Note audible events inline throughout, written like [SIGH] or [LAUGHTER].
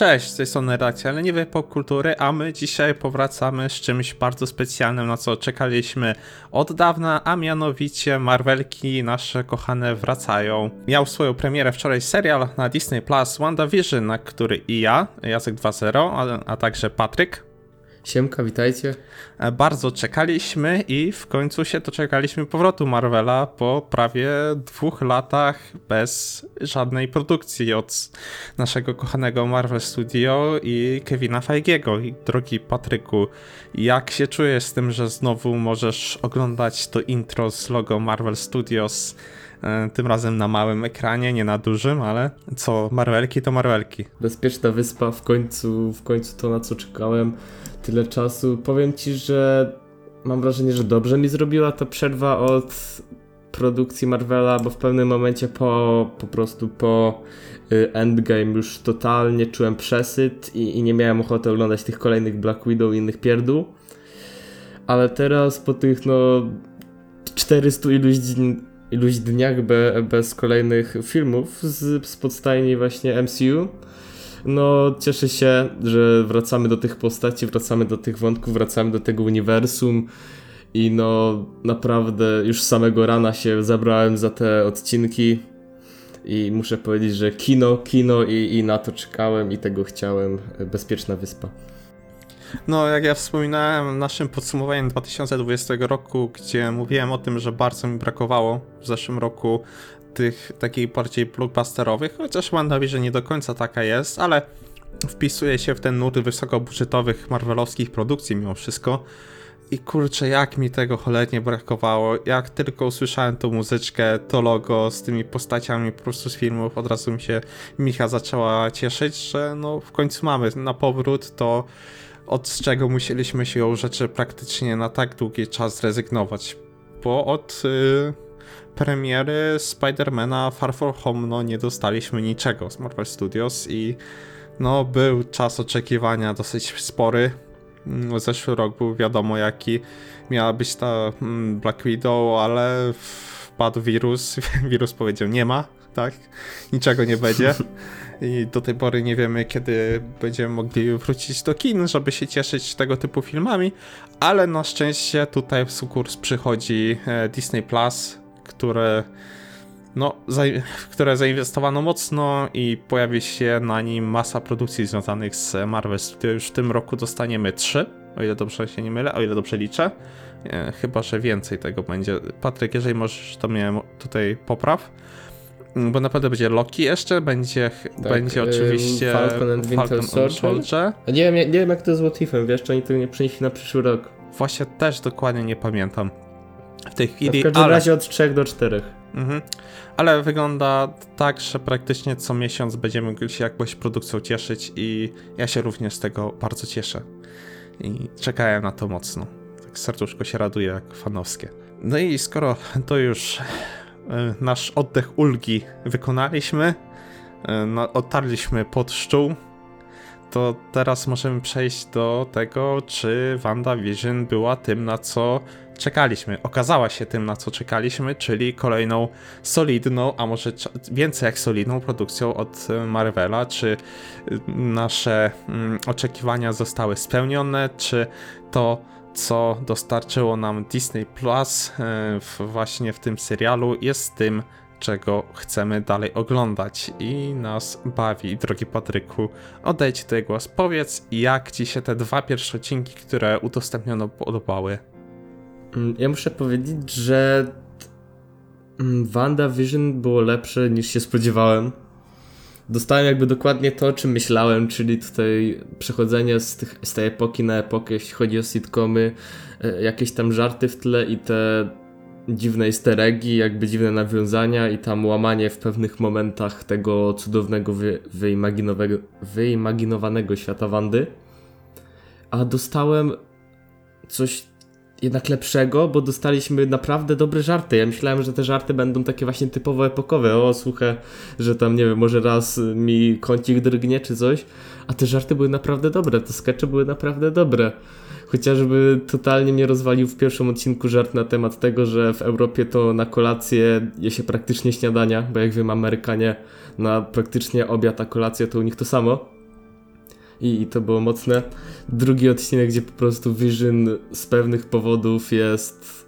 Cześć, z tej strony Racja, ale nie wie popkultury, a my dzisiaj powracamy z czymś bardzo specjalnym, na co czekaliśmy od dawna, a mianowicie Marvelki nasze kochane wracają. Miał swoją premierę wczoraj serial na Disney Plus WandaVision, na który i ja, Jacek 2.0, a, a także Patryk, Siemka, witajcie. E, Bardzo czekaliśmy i w końcu się doczekaliśmy powrotu Marvela po prawie dwóch latach bez żadnej produkcji od naszego kochanego Marvel Studio i Kevina Feigiego. I drogi Patryku, jak się czujesz z tym, że znowu możesz oglądać to intro z logo Marvel Studios? e, Tym razem na małym ekranie, nie na dużym, ale co, Marvelki to Marvelki. Bezpieczna wyspa, w końcu, w końcu to na co czekałem tyle czasu. Powiem ci, że mam wrażenie, że dobrze mi zrobiła ta przerwa od produkcji Marvela, bo w pewnym momencie po, po prostu po y, Endgame już totalnie czułem przesyt i, i nie miałem ochoty oglądać tych kolejnych Black Widow i innych pierdół. Ale teraz po tych no 400 iluś, iluś dniach be, bez kolejnych filmów z, z podstajni właśnie MCU, no cieszę się, że wracamy do tych postaci, wracamy do tych wątków, wracamy do tego uniwersum i no naprawdę już samego rana się zabrałem za te odcinki i muszę powiedzieć, że kino, kino i, i na to czekałem i tego chciałem. Bezpieczna wyspa. No, jak ja wspominałem naszym podsumowaniu 2020 roku, gdzie mówiłem o tym, że bardzo mi brakowało w zeszłym roku tych takich bardziej blockbusterowych, chociaż WandaVision nie do końca taka jest, ale wpisuje się w ten nurt wysokobudżetowych marvelowskich produkcji mimo wszystko. I kurczę, jak mi tego cholernie brakowało. Jak tylko usłyszałem tą muzyczkę, to logo z tymi postaciami po prostu z filmów, od razu mi się Micha zaczęła cieszyć, że no w końcu mamy na powrót to od czego musieliśmy się rzeczy praktycznie na tak długi czas zrezygnować. Bo od y, premiery Spidermana Far From Home no, nie dostaliśmy niczego z Marvel Studios i no był czas oczekiwania dosyć spory. Mm, Zeszły rok był wiadomo jaki miała być ta mm, Black Widow, ale wpadł wirus, [LAUGHS] wirus powiedział nie ma, tak, niczego nie będzie. [LAUGHS] I do tej pory nie wiemy, kiedy będziemy mogli wrócić do kin, żeby się cieszyć tego typu filmami, ale na szczęście tutaj w sukurs przychodzi e, Disney Plus, które no, zaj- w które zainwestowano mocno i pojawi się na nim masa produkcji związanych z Marvel. Już w tym roku dostaniemy trzy, o ile dobrze się nie mylę, o ile dobrze liczę. E, chyba, że więcej tego będzie. Patryk, jeżeli możesz, to mnie tutaj popraw. Mm, Bo naprawdę będzie Loki jeszcze, będzie, będzie ym, oczywiście Falcon and Winter Falcon Soldier. Nie wiem, nie wiem jak to z What Ifem, wiesz, czy oni tego nie przenieśli na przyszły rok. Właśnie też dokładnie nie pamiętam w tej chwili, w każdym ale... razie od 3 do 4. Mhm. Ale wygląda tak, że praktycznie co miesiąc będziemy się jakąś produkcją cieszyć i ja się również z tego bardzo cieszę. I czekałem na to mocno. Tak serduszko się raduje jak fanowskie. No i skoro to już e, nasz oddech ulgi wykonaliśmy, e, no, otarliśmy pod szczół, to teraz możemy przejść do tego, czy WandaVision była tym, na co czekaliśmy. Okazała się tym, na co czekaliśmy, czyli kolejną solidną, a może więcej jak solidną produkcją od e, Marvela. Czy y, nasze mm, oczekiwania zostały spełnione, czy to, co dostarczyło nam Disney Plus w, właśnie w tym serialu, jest tym, czego chcemy dalej oglądać i nas bawi. Drogi Patryku, Ci tutaj głos. Powiedz, jak Ci się te dwa pierwsze odcinki, które udostępniono, podobały? Mm, Ja muszę powiedzieć, że mm, WandaVision było lepsze niż się spodziewałem. Dostałem jakby dokładnie to, o czym myślałem, czyli tutaj przechodzenie z, tych, z tej epoki na epokę, jeśli chodzi o sitcomy, e, jakieś tam żarty w tle i te dziwne easter eggi, jakby dziwne nawiązania i tam łamanie w pewnych momentach tego cudownego, wy, wyimaginowanego świata Wandy. A dostałem coś jednak lepszego, bo dostaliśmy naprawdę dobre żarty. Ja myślałem, że te żarty będą takie właśnie typowo epokowe. O, słuchaj, że tam, nie wiem, może raz mi kącik drgnie czy coś. A te żarty były naprawdę dobre, te skecze były naprawdę dobre. Chociażby totalnie mnie rozwalił w pierwszym odcinku żart na temat tego, że w Europie to na kolację je się praktycznie śniadania, bo jak wiem, Amerykanie na praktycznie obiad, a kolację to u nich to samo. I, i to było mocne. Drugi odcinek, gdzie po prostu Vision z pewnych powodów jest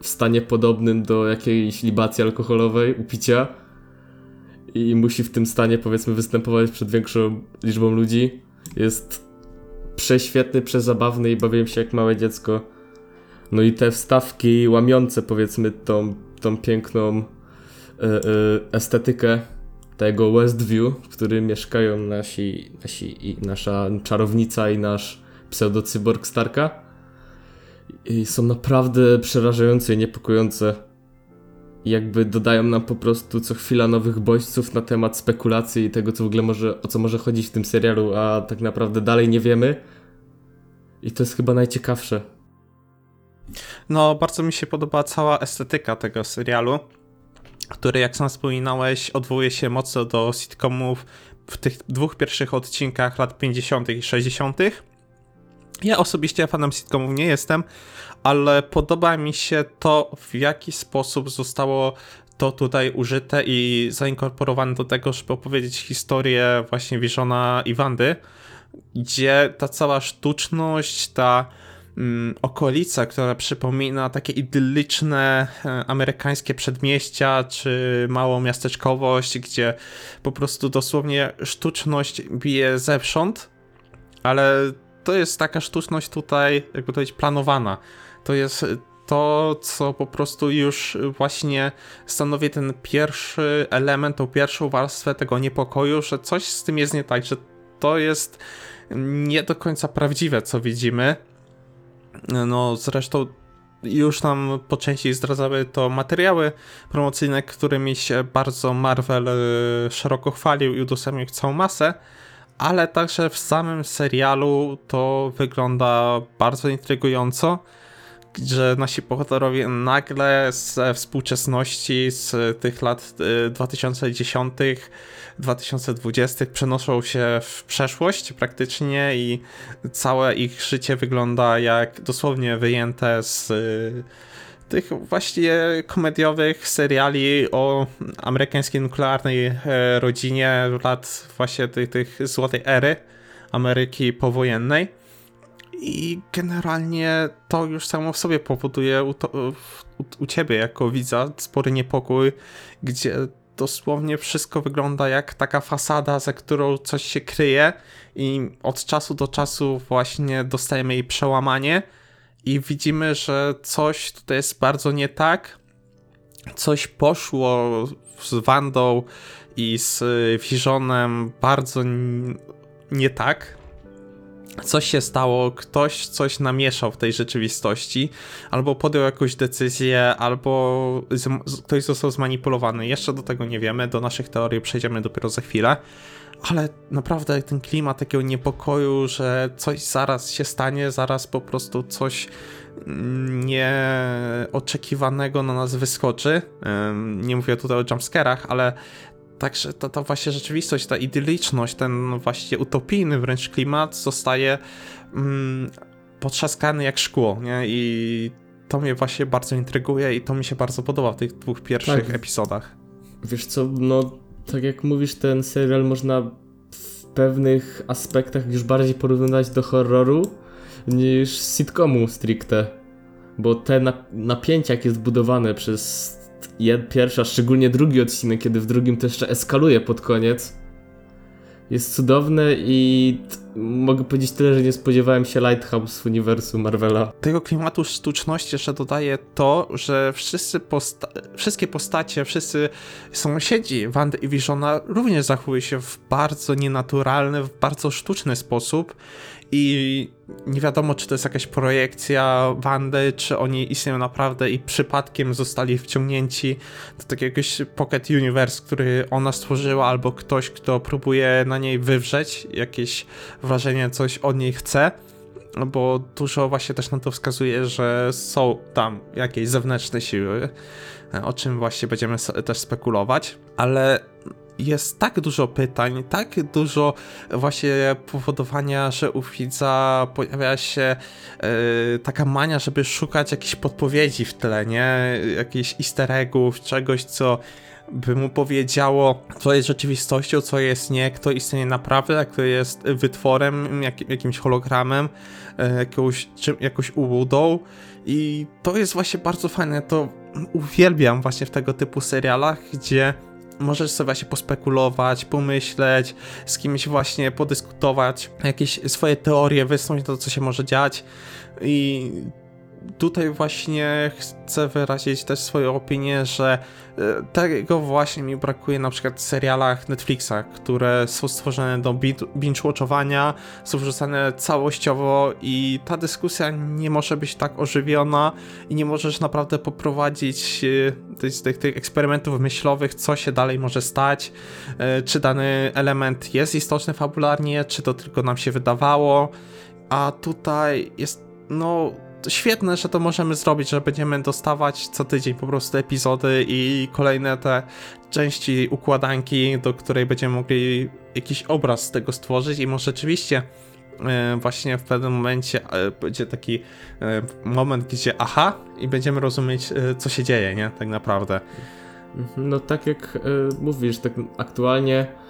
w stanie podobnym do jakiejś libacji alkoholowej, upicia i musi w tym stanie powiedzmy występować przed większą liczbą ludzi. Jest prześwietny, przezabawny i bawiłem się jak małe dziecko. No i te wstawki łamiące powiedzmy tą, tą piękną e, e, estetykę tego Westview, w którym mieszkają nasi, nasi i nasza czarownica i nasz pseudocyborg Starka. I są naprawdę przerażające i niepokojące. Jakby dodają nam po prostu co chwila nowych bodźców na temat spekulacji i tego, co w ogóle może, o co może chodzić w tym serialu, a tak naprawdę dalej nie wiemy. I to jest chyba najciekawsze. No, bardzo mi się podoba cała estetyka tego serialu, który, jak sam wspominałeś, odwołuje się mocno do sitcomów w tych dwóch pierwszych odcinkach lat 50. i 60. Ja osobiście fanem sitcomów nie jestem, ale podoba mi się to, w jaki sposób zostało to tutaj użyte i zainkorporowane do tego, żeby opowiedzieć historię właśnie Visiona i Wandy, gdzie ta cała sztuczność, ta mm, okolica, która przypomina takie idylliczne e, amerykańskie przedmieścia czy małą miasteczkowość, gdzie po prostu dosłownie sztuczność bije zewsząd, ale to jest taka sztuczność tutaj, jakby to powiedzieć, planowana. To jest to, co po prostu już właśnie stanowi ten pierwszy element, tą pierwszą warstwę tego niepokoju, że coś z tym jest nie tak, że to jest nie do końca prawdziwe, co widzimy. No, zresztą już nam po części zdradzały to materiały promocyjne, którymi się bardzo Marvel y, szeroko chwalił i udostępnił całą masę, ale także w samym serialu to wygląda bardzo intrygująco, że nasi bohaterowie nagle ze współczesności, z tych lat y, 2010 2020 przenoszą się w przeszłość praktycznie i całe ich życie wygląda jak dosłownie wyjęte z y, tych właśnie komediowych seriali o amerykańskiej nuklearnej e, rodzinie lat właśnie tych, tych złotej ery Ameryki powojennej. I generalnie to już samo w sobie powoduje u, to, u, u ciebie jako widza spory niepokój, gdzie dosłownie wszystko wygląda jak taka fasada, za którą coś się kryje i od czasu do czasu właśnie dostajemy jej przełamanie i widzimy, że coś tutaj jest bardzo nie tak. Coś poszło z Wandą i z Visionem bardzo nie tak. Coś się stało, ktoś coś namieszał w tej rzeczywistości, albo podjął jakąś decyzję, albo ktoś został zmanipulowany. Jeszcze do tego nie wiemy, do naszych teorii przejdziemy dopiero za chwilę ale naprawdę ten klimat takiego niepokoju, że coś zaraz się stanie, zaraz po prostu coś nieoczekiwanego na nas wyskoczy. Nie mówię tutaj o jumpscarach, ale także ta, ta właśnie rzeczywistość, ta idylliczność, ten właśnie utopijny wręcz klimat zostaje mm, potrzaskany jak szkło, nie? I to mnie właśnie bardzo intryguje i to mi się bardzo podoba w tych dwóch pierwszych Tak. epizodach. Wiesz co, no tak jak mówisz, ten serial można w pewnych aspektach już bardziej porównywać do horroru niż sitcomu stricte. Bo te na- napięcie, jak jest budowane przez jed- pierwszy, a szczególnie drugi odcinek, kiedy w drugim to jeszcze eskaluje pod koniec, jest cudowne i mogę powiedzieć tyle, że nie spodziewałem się Lighthouse w uniwersum Marvela. tego klimatu sztuczności jeszcze dodaje to, że wszyscy posta wszystkie postacie, wszyscy sąsiedzi Wandy i Visiona również zachowują się w bardzo nienaturalny, w bardzo sztuczny sposób i nie wiadomo, czy to jest jakaś projekcja Wandy, czy oni istnieją naprawdę i przypadkiem zostali wciągnięci do jakiegoś Pocket Universe, który ona stworzyła, albo ktoś, kto próbuje na niej wywrzeć jakieś wrażenie, coś od niej chce. Bo dużo właśnie też na to wskazuje, że są tam jakieś zewnętrzne siły, o czym właśnie będziemy też spekulować, ale jest tak dużo pytań, tak dużo właśnie powodowania, że u widza pojawia się e, taka mania, żeby szukać jakichś podpowiedzi w tle, nie? Jakichś easter eggów, czegoś, co by mu powiedziało, co jest rzeczywistością, co jest nie, kto istnieje naprawdę, a kto jest wytworem, jak, jakimś hologramem, e, jakąś, czym, jakąś ułudą. I to jest właśnie bardzo fajne. To uwielbiam właśnie w tego typu serialach, gdzie możesz sobie właśnie pospekulować, pomyśleć, z kimś właśnie podyskutować, jakieś swoje teorie wysnuć to, co się może dziać. I tutaj właśnie chcę wyrazić też swoją opinię, że e, tego właśnie mi brakuje na przykład w serialach Netflixa, które są stworzone do binge-watchowania, są wrzucane całościowo i ta dyskusja nie może być tak ożywiona i nie możesz naprawdę poprowadzić e, tych, tych, tych eksperymentów myślowych, co się dalej może stać, e, czy dany element jest istotny fabularnie, czy to tylko nam się wydawało, a tutaj jest no świetne, że to możemy zrobić, że będziemy dostawać co tydzień po prostu epizody i kolejne te części układanki, do której będziemy mogli jakiś obraz z tego stworzyć i może rzeczywiście e, właśnie w pewnym momencie e, będzie taki e, moment, gdzie aha i będziemy rozumieć, co się dzieje, nie? Tak naprawdę. No tak jak mówisz, tak aktualnie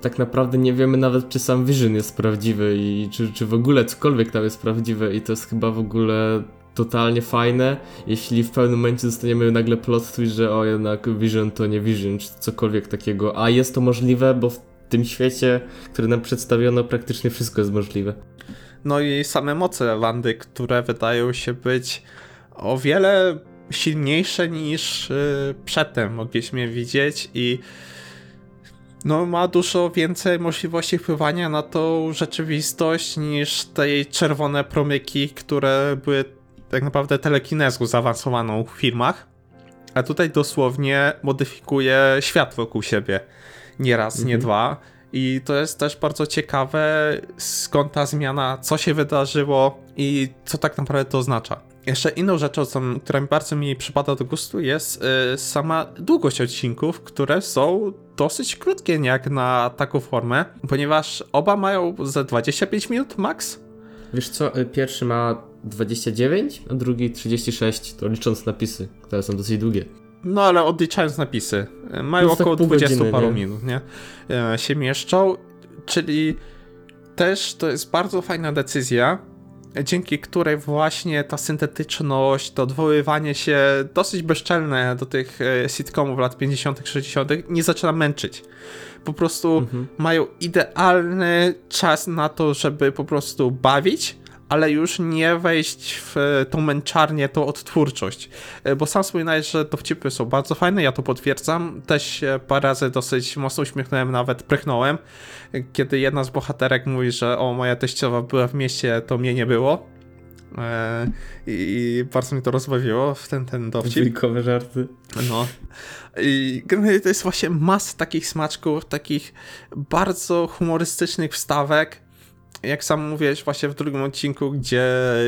tak naprawdę nie wiemy nawet, czy sam Vision jest prawdziwy i czy, czy w ogóle cokolwiek tam jest prawdziwe i to jest chyba w ogóle totalnie fajne, jeśli w pewnym momencie dostaniemy nagle plot twist, że o jednak Vision to nie Vision, czy cokolwiek takiego, a jest to możliwe, bo w tym świecie, który nam przedstawiono, praktycznie wszystko jest możliwe. No i same moce Wandy, które wydają się być o wiele silniejsze niż yy, przedtem mogliśmy widzieć i no, ma dużo więcej możliwości wpływania na tą rzeczywistość niż te czerwone promyki, które były tak naprawdę telekinezą zaawansowaną w filmach. A tutaj dosłownie modyfikuje świat wokół siebie. Nie raz, mhm. nie dwa. I to jest też bardzo ciekawe, skąd ta zmiana, co się wydarzyło i co tak naprawdę to oznacza. Jeszcze inną rzeczą, co, która mi bardzo mi przypada do gustu, jest y, sama długość odcinków, które są dosyć krótkie jak na taką formę, ponieważ oba mają ze 25 minut max. Wiesz co, y, pierwszy ma 29, a drugi 36, to licząc napisy, które są dosyć długie. No ale odliczając napisy, y, mają tak około tak 20 godziny, paru nie? minut, nie? Się mieszczą, czyli też to jest bardzo fajna decyzja, dzięki której właśnie ta syntetyczność, to odwoływanie się dosyć bezczelne do tych e, sitcomów lat 50., 60., nie zaczyna męczyć. Po prostu mhm. mają idealny czas na to, żeby po prostu bawić, ale już nie wejść w tą męczarnię, tą odtwórczość. E, bo sam wspominałeś, że dowcipy są bardzo fajne, ja to potwierdzam. Też się parę razy dosyć mocno uśmiechnąłem, nawet prychnąłem, kiedy jedna z bohaterek mówi, że o, moja teściowa była w mieście, to mnie nie było. E, I bardzo mnie to rozbawiło w ten, ten dowcip. Wilkowe żarty. No. I generalnie to jest właśnie masa takich smaczków, takich bardzo humorystycznych wstawek, jak sam mówiłeś właśnie w drugim odcinku, gdzie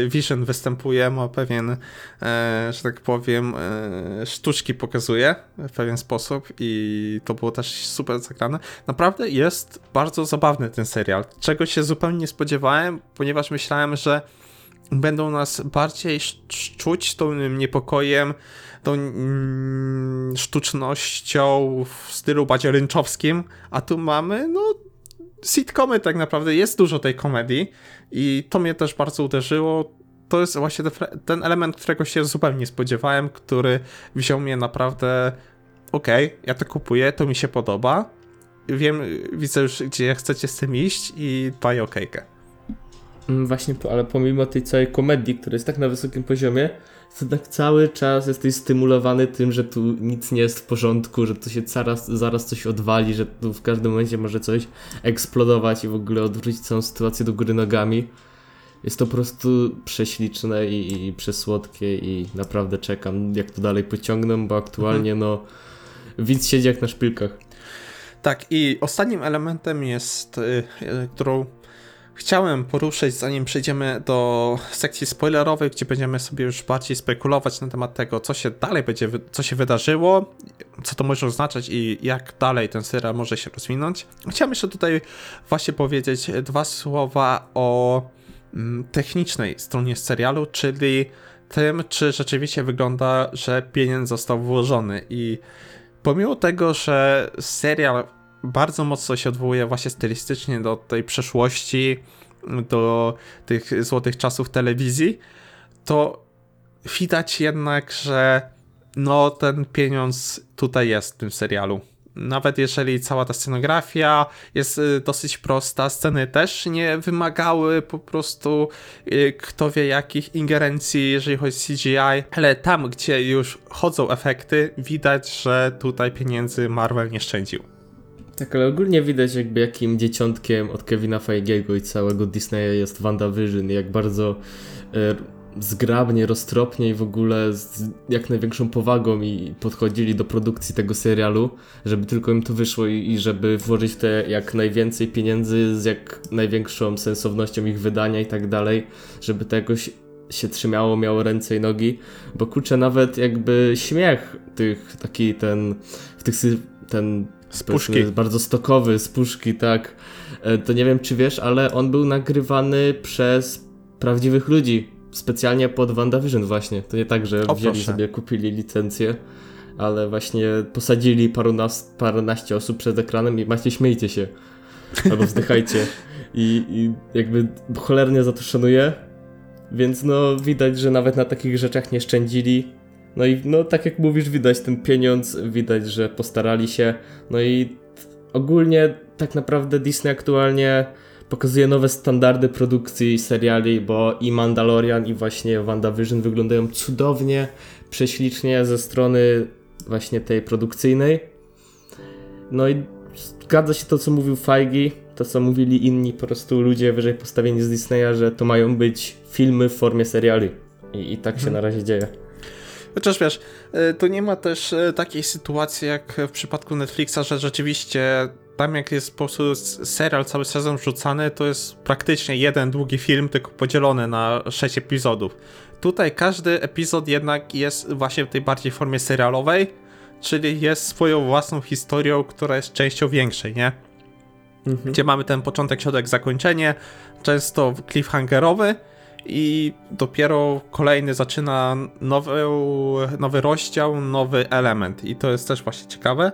Vision występuje, ma pewien, e, że tak powiem, e, sztuczki pokazuje w pewien sposób i to było też super zagrane. Naprawdę jest bardzo zabawny ten serial, czego się zupełnie nie spodziewałem, ponieważ myślałem, że będą nas bardziej czuć tą niepokojem, tą mm, sztucznością w stylu bardziej rynczowskim, a tu mamy, no sitcomy tak naprawdę, jest dużo tej komedii i to mnie też bardzo uderzyło. To jest właśnie ten element, którego się zupełnie nie spodziewałem, który wziął mnie naprawdę okej, okay, ja to kupuję, to mi się podoba. Wiem, widzę już, gdzie chcecie z tym iść i dbaj okejkę. Mm, właśnie, ale pomimo tej całej komedii, która jest tak na wysokim poziomie, to tak cały czas jesteś stymulowany tym, że tu nic nie jest w porządku, że tu się zaraz, zaraz coś odwali, że tu w każdym momencie może coś eksplodować i w ogóle odwrócić całą sytuację do góry nogami. Jest to po prostu prześliczne i, i przesłodkie i naprawdę czekam, jak to dalej pociągną, bo aktualnie mhm. no widz siedzi jak na szpilkach. Tak, i ostatnim elementem jest, y, y, którą chciałem poruszyć, zanim przejdziemy do sekcji spoilerowej, gdzie będziemy sobie już bardziej spekulować na temat tego, co się dalej będzie, co się wydarzyło, co to może oznaczać i jak dalej ten serial może się rozwinąć. Chciałem jeszcze tutaj właśnie powiedzieć dwa słowa o mm, technicznej stronie serialu, czyli tym, czy rzeczywiście wygląda, że pieniądz został włożony i pomimo tego, że serial bardzo mocno się odwołuje właśnie stylistycznie do tej przeszłości, do tych złotych czasów telewizji, to widać jednak, że no ten pieniądz tutaj jest w tym serialu. Nawet jeżeli cała ta scenografia jest y, dosyć prosta, sceny też nie wymagały po prostu y, kto wie jakich ingerencji, jeżeli chodzi o CGI, ale tam, gdzie już chodzą efekty, widać, że tutaj pieniędzy Marvel nie szczędził. Tak, ale ogólnie widać jakby jakim dzieciątkiem od Kevina Feige'ego i całego Disneya jest WandaVision, jak bardzo e, zgrabnie, roztropnie i w ogóle z jak największą powagą i podchodzili do produkcji tego serialu, żeby tylko im to wyszło i, i żeby włożyć w te jak najwięcej pieniędzy z jak największą sensownością ich wydania i tak dalej, żeby to jakoś się trzymało, miało ręce i nogi, bo kurczę, nawet jakby śmiech tych, taki ten, w tych, ten Z puszki. bardzo stokowy, z puszki, tak, E, to nie wiem czy wiesz, ale on był nagrywany przez prawdziwych ludzi, specjalnie pod WandaVision właśnie, to nie tak, że O, wzięli proszę. sobie, kupili licencję, ale właśnie posadzili parunas, paręnaście osób przed ekranem i macie śmiejcie się, albo wzdychajcie. [LAUGHS] I, i jakby cholernie za to szanuję, więc no widać, że nawet na takich rzeczach nie szczędzili. No i no tak jak mówisz, widać ten pieniądz, widać, że postarali się. No i ogólnie tak naprawdę Disney aktualnie pokazuje nowe standardy produkcji seriali, bo i Mandalorian i właśnie WandaVision wyglądają cudownie, prześlicznie ze strony właśnie tej produkcyjnej. No i zgadza się to, co mówił Feige, to co mówili inni po prostu ludzie wyżej postawieni z Disneya, że to mają być filmy w formie seriali. I, i tak się Mhm. na razie dzieje. Chociaż wiesz, y, to nie ma też y, takiej sytuacji jak w przypadku Netflixa, że rzeczywiście tam jak jest po prostu serial cały sezon wrzucany, to jest praktycznie jeden długi film, tylko podzielony na sześć epizodów. Tutaj każdy epizod jednak jest właśnie w tej bardziej formie serialowej, czyli jest swoją własną historią, która jest częścią większej, nie? gdzie mamy ten początek, środek, zakończenie, często cliffhangerowy i dopiero kolejny zaczyna nowy, nowy rozdział, nowy element i to jest też właśnie ciekawe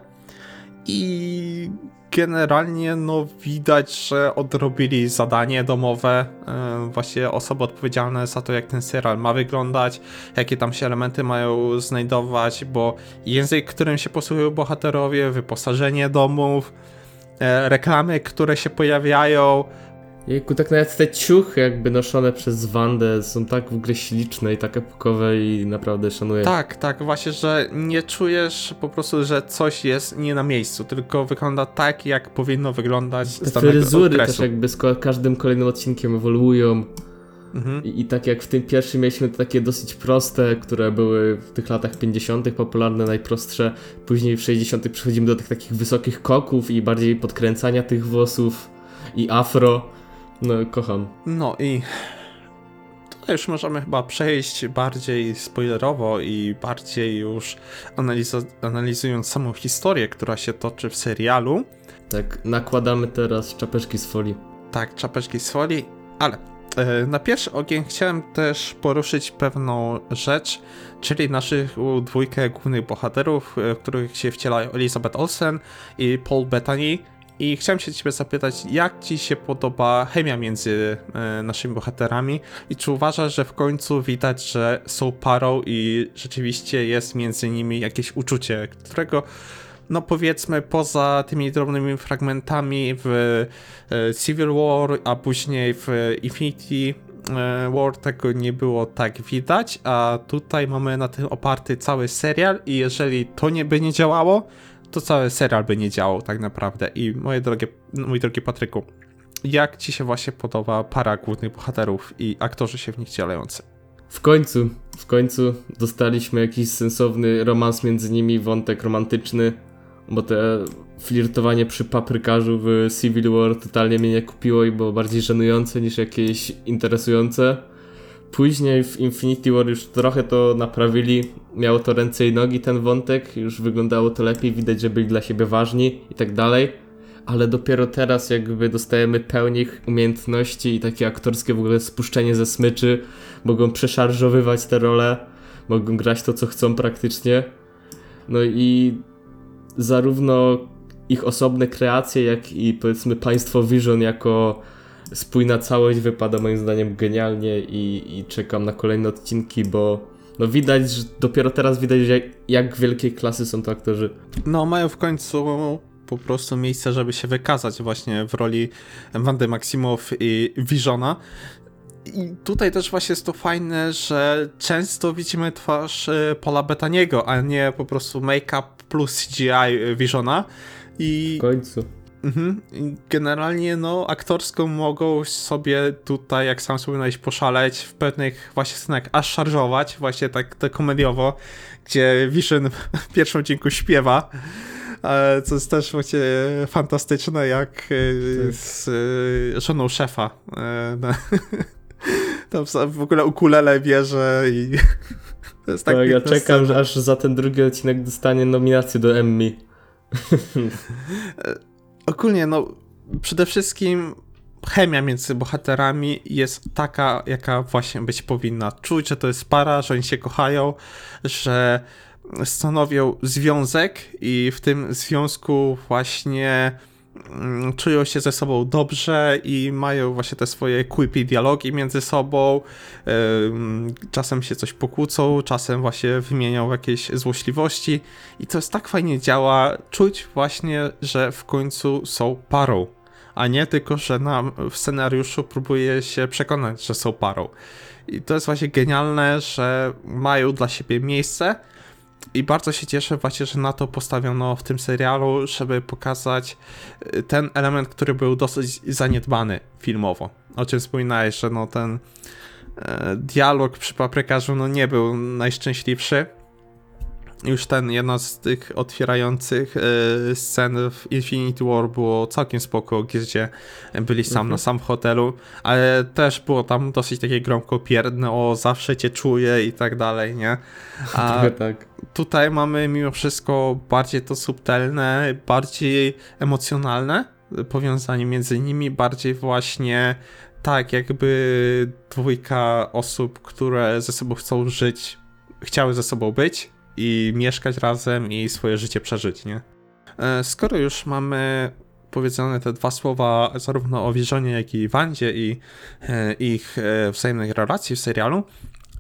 i generalnie no widać, że odrobili zadanie domowe, e, właśnie osoby odpowiedzialne za to, jak ten serial ma wyglądać, jakie tam się elementy mają znajdować, bo język, którym się posługują bohaterowie, wyposażenie domów, e, reklamy, które się pojawiają. Jejku, tak nawet te ciuchy jakby noszone przez Wandę są tak w ogóle śliczne i tak epokowe i naprawdę szanuję. Tak, tak, właśnie, że nie czujesz po prostu, że coś jest nie na miejscu, tylko wygląda tak, jak powinno wyglądać z Te danego fryzury też okresu. jakby z każdym kolejnym odcinkiem ewoluują. Mhm. I, I tak jak w tym pierwszym mieliśmy takie dosyć proste, które były w tych latach 50. popularne, najprostsze. Później w 60. przechodzimy do tych takich wysokich koków i bardziej podkręcania tych włosów i afro. No, kocham. No i tutaj już możemy chyba przejść bardziej spoilerowo i bardziej już analizo- analizując samą historię, która się toczy w serialu. Tak, nakładamy teraz czapeczki z folii. Tak, czapeczki z folii, ale e, na pierwszy ogień chciałem też poruszyć pewną rzecz, czyli naszych dwójkę głównych bohaterów, e, w których się wcielają Elizabeth Olsen i Paul Bettany. I chciałem się ciebie zapytać, jak ci się podoba chemia między e, naszymi bohaterami? I czy uważasz, że w końcu widać, że są parą i rzeczywiście jest między nimi jakieś uczucie, którego no powiedzmy poza tymi drobnymi fragmentami w e, Civil War, a później w Infinity e, War tego nie było tak widać, a tutaj mamy na tym oparty cały serial i jeżeli to nie by nie działało, to cały serial by nie działał tak naprawdę. I moje drogie, mój drogi Patryku, jak ci się właśnie podoba para głównych bohaterów i aktorzy się w nich wcielający? W końcu, w końcu dostaliśmy jakiś sensowny romans między nimi, wątek romantyczny, bo te flirtowanie przy paprykarzu w Civil War totalnie mnie nie kupiło i było bardziej żenujące niż jakieś interesujące. Później w Infinity War już trochę to naprawili, miało to ręce i nogi ten wątek, już wyglądało to lepiej, widać, że byli dla siebie ważni i tak dalej. Ale dopiero teraz jakby dostajemy pełnych umiejętności i takie aktorskie w ogóle spuszczenie ze smyczy, mogą przeszarżowywać te role, mogą grać to, co chcą praktycznie. No i zarówno ich osobne kreacje, jak i powiedzmy państwo Vision jako spójna całość wypada moim zdaniem genialnie i, i czekam na kolejne odcinki, bo no widać, że dopiero teraz widać, jak, jak wielkiej klasy są to aktorzy. No, mają w końcu po prostu miejsce, żeby się wykazać właśnie w roli Wandy Maximow i Visiona. I tutaj też właśnie jest to fajne, że często widzimy twarz e, Paula Betaniego, a nie po prostu make-up plus CGI Visiona. I W końcu. Mhm. Generalnie, no, aktorsko mogą sobie tutaj, jak sam wspominałeś, poszaleć w pewnych właśnie scenach, aż szarżować, właśnie tak, tak komediowo, gdzie Vision w pierwszym odcinku śpiewa, e, co jest też właśnie fantastyczne, jak e, Tak. z e, żoną szefa. no. [LAUGHS] Tam w ogóle ukulele bierze i [LAUGHS] to jest tak Tak, ja czekam, scena. że aż za ten drugi odcinek dostanie nominację do Emmy. [LAUGHS] Ogólnie, no, przede wszystkim chemia między bohaterami jest taka, jaka właśnie być powinna. Czuć, że to jest para, że oni się kochają, że stanowią związek i w tym związku właśnie czują się ze sobą dobrze i mają właśnie te swoje quippy dialogi między sobą. Czasem się coś pokłócą, czasem właśnie wymienią jakieś złośliwości i to jest tak fajnie działa. Czuć właśnie, że w końcu są parą, a nie tylko, że nam w scenariuszu próbuje się przekonać, że są parą. I to jest właśnie genialne, że mają dla siebie miejsce. I bardzo się cieszę właśnie, że na to postawiono w tym serialu, żeby pokazać y, ten element, który był dosyć zaniedbany filmowo. O czym wspominałeś, że no ten e, dialog przy paprykarzu no nie był najszczęśliwszy. Już ten, jedna z tych otwierających e, scen w Infinity War było całkiem spoko, gdzie byli sam Mhm. na sam w hotelu, ale też było tam dosyć takie gromkopierdne, o zawsze cię czuję i tak dalej, nie? A [LAUGHS] tak. tutaj mamy mimo wszystko bardziej to subtelne, bardziej emocjonalne powiązanie między nimi, bardziej właśnie tak jakby dwójka osób, które ze sobą chcą żyć, chciały ze sobą być i mieszkać razem i swoje życie przeżyć, nie? E, Skoro już mamy powiedzone te dwa słowa zarówno o Wierzonie, jak i Wandzie i e, ich e, wzajemnej relacji w serialu,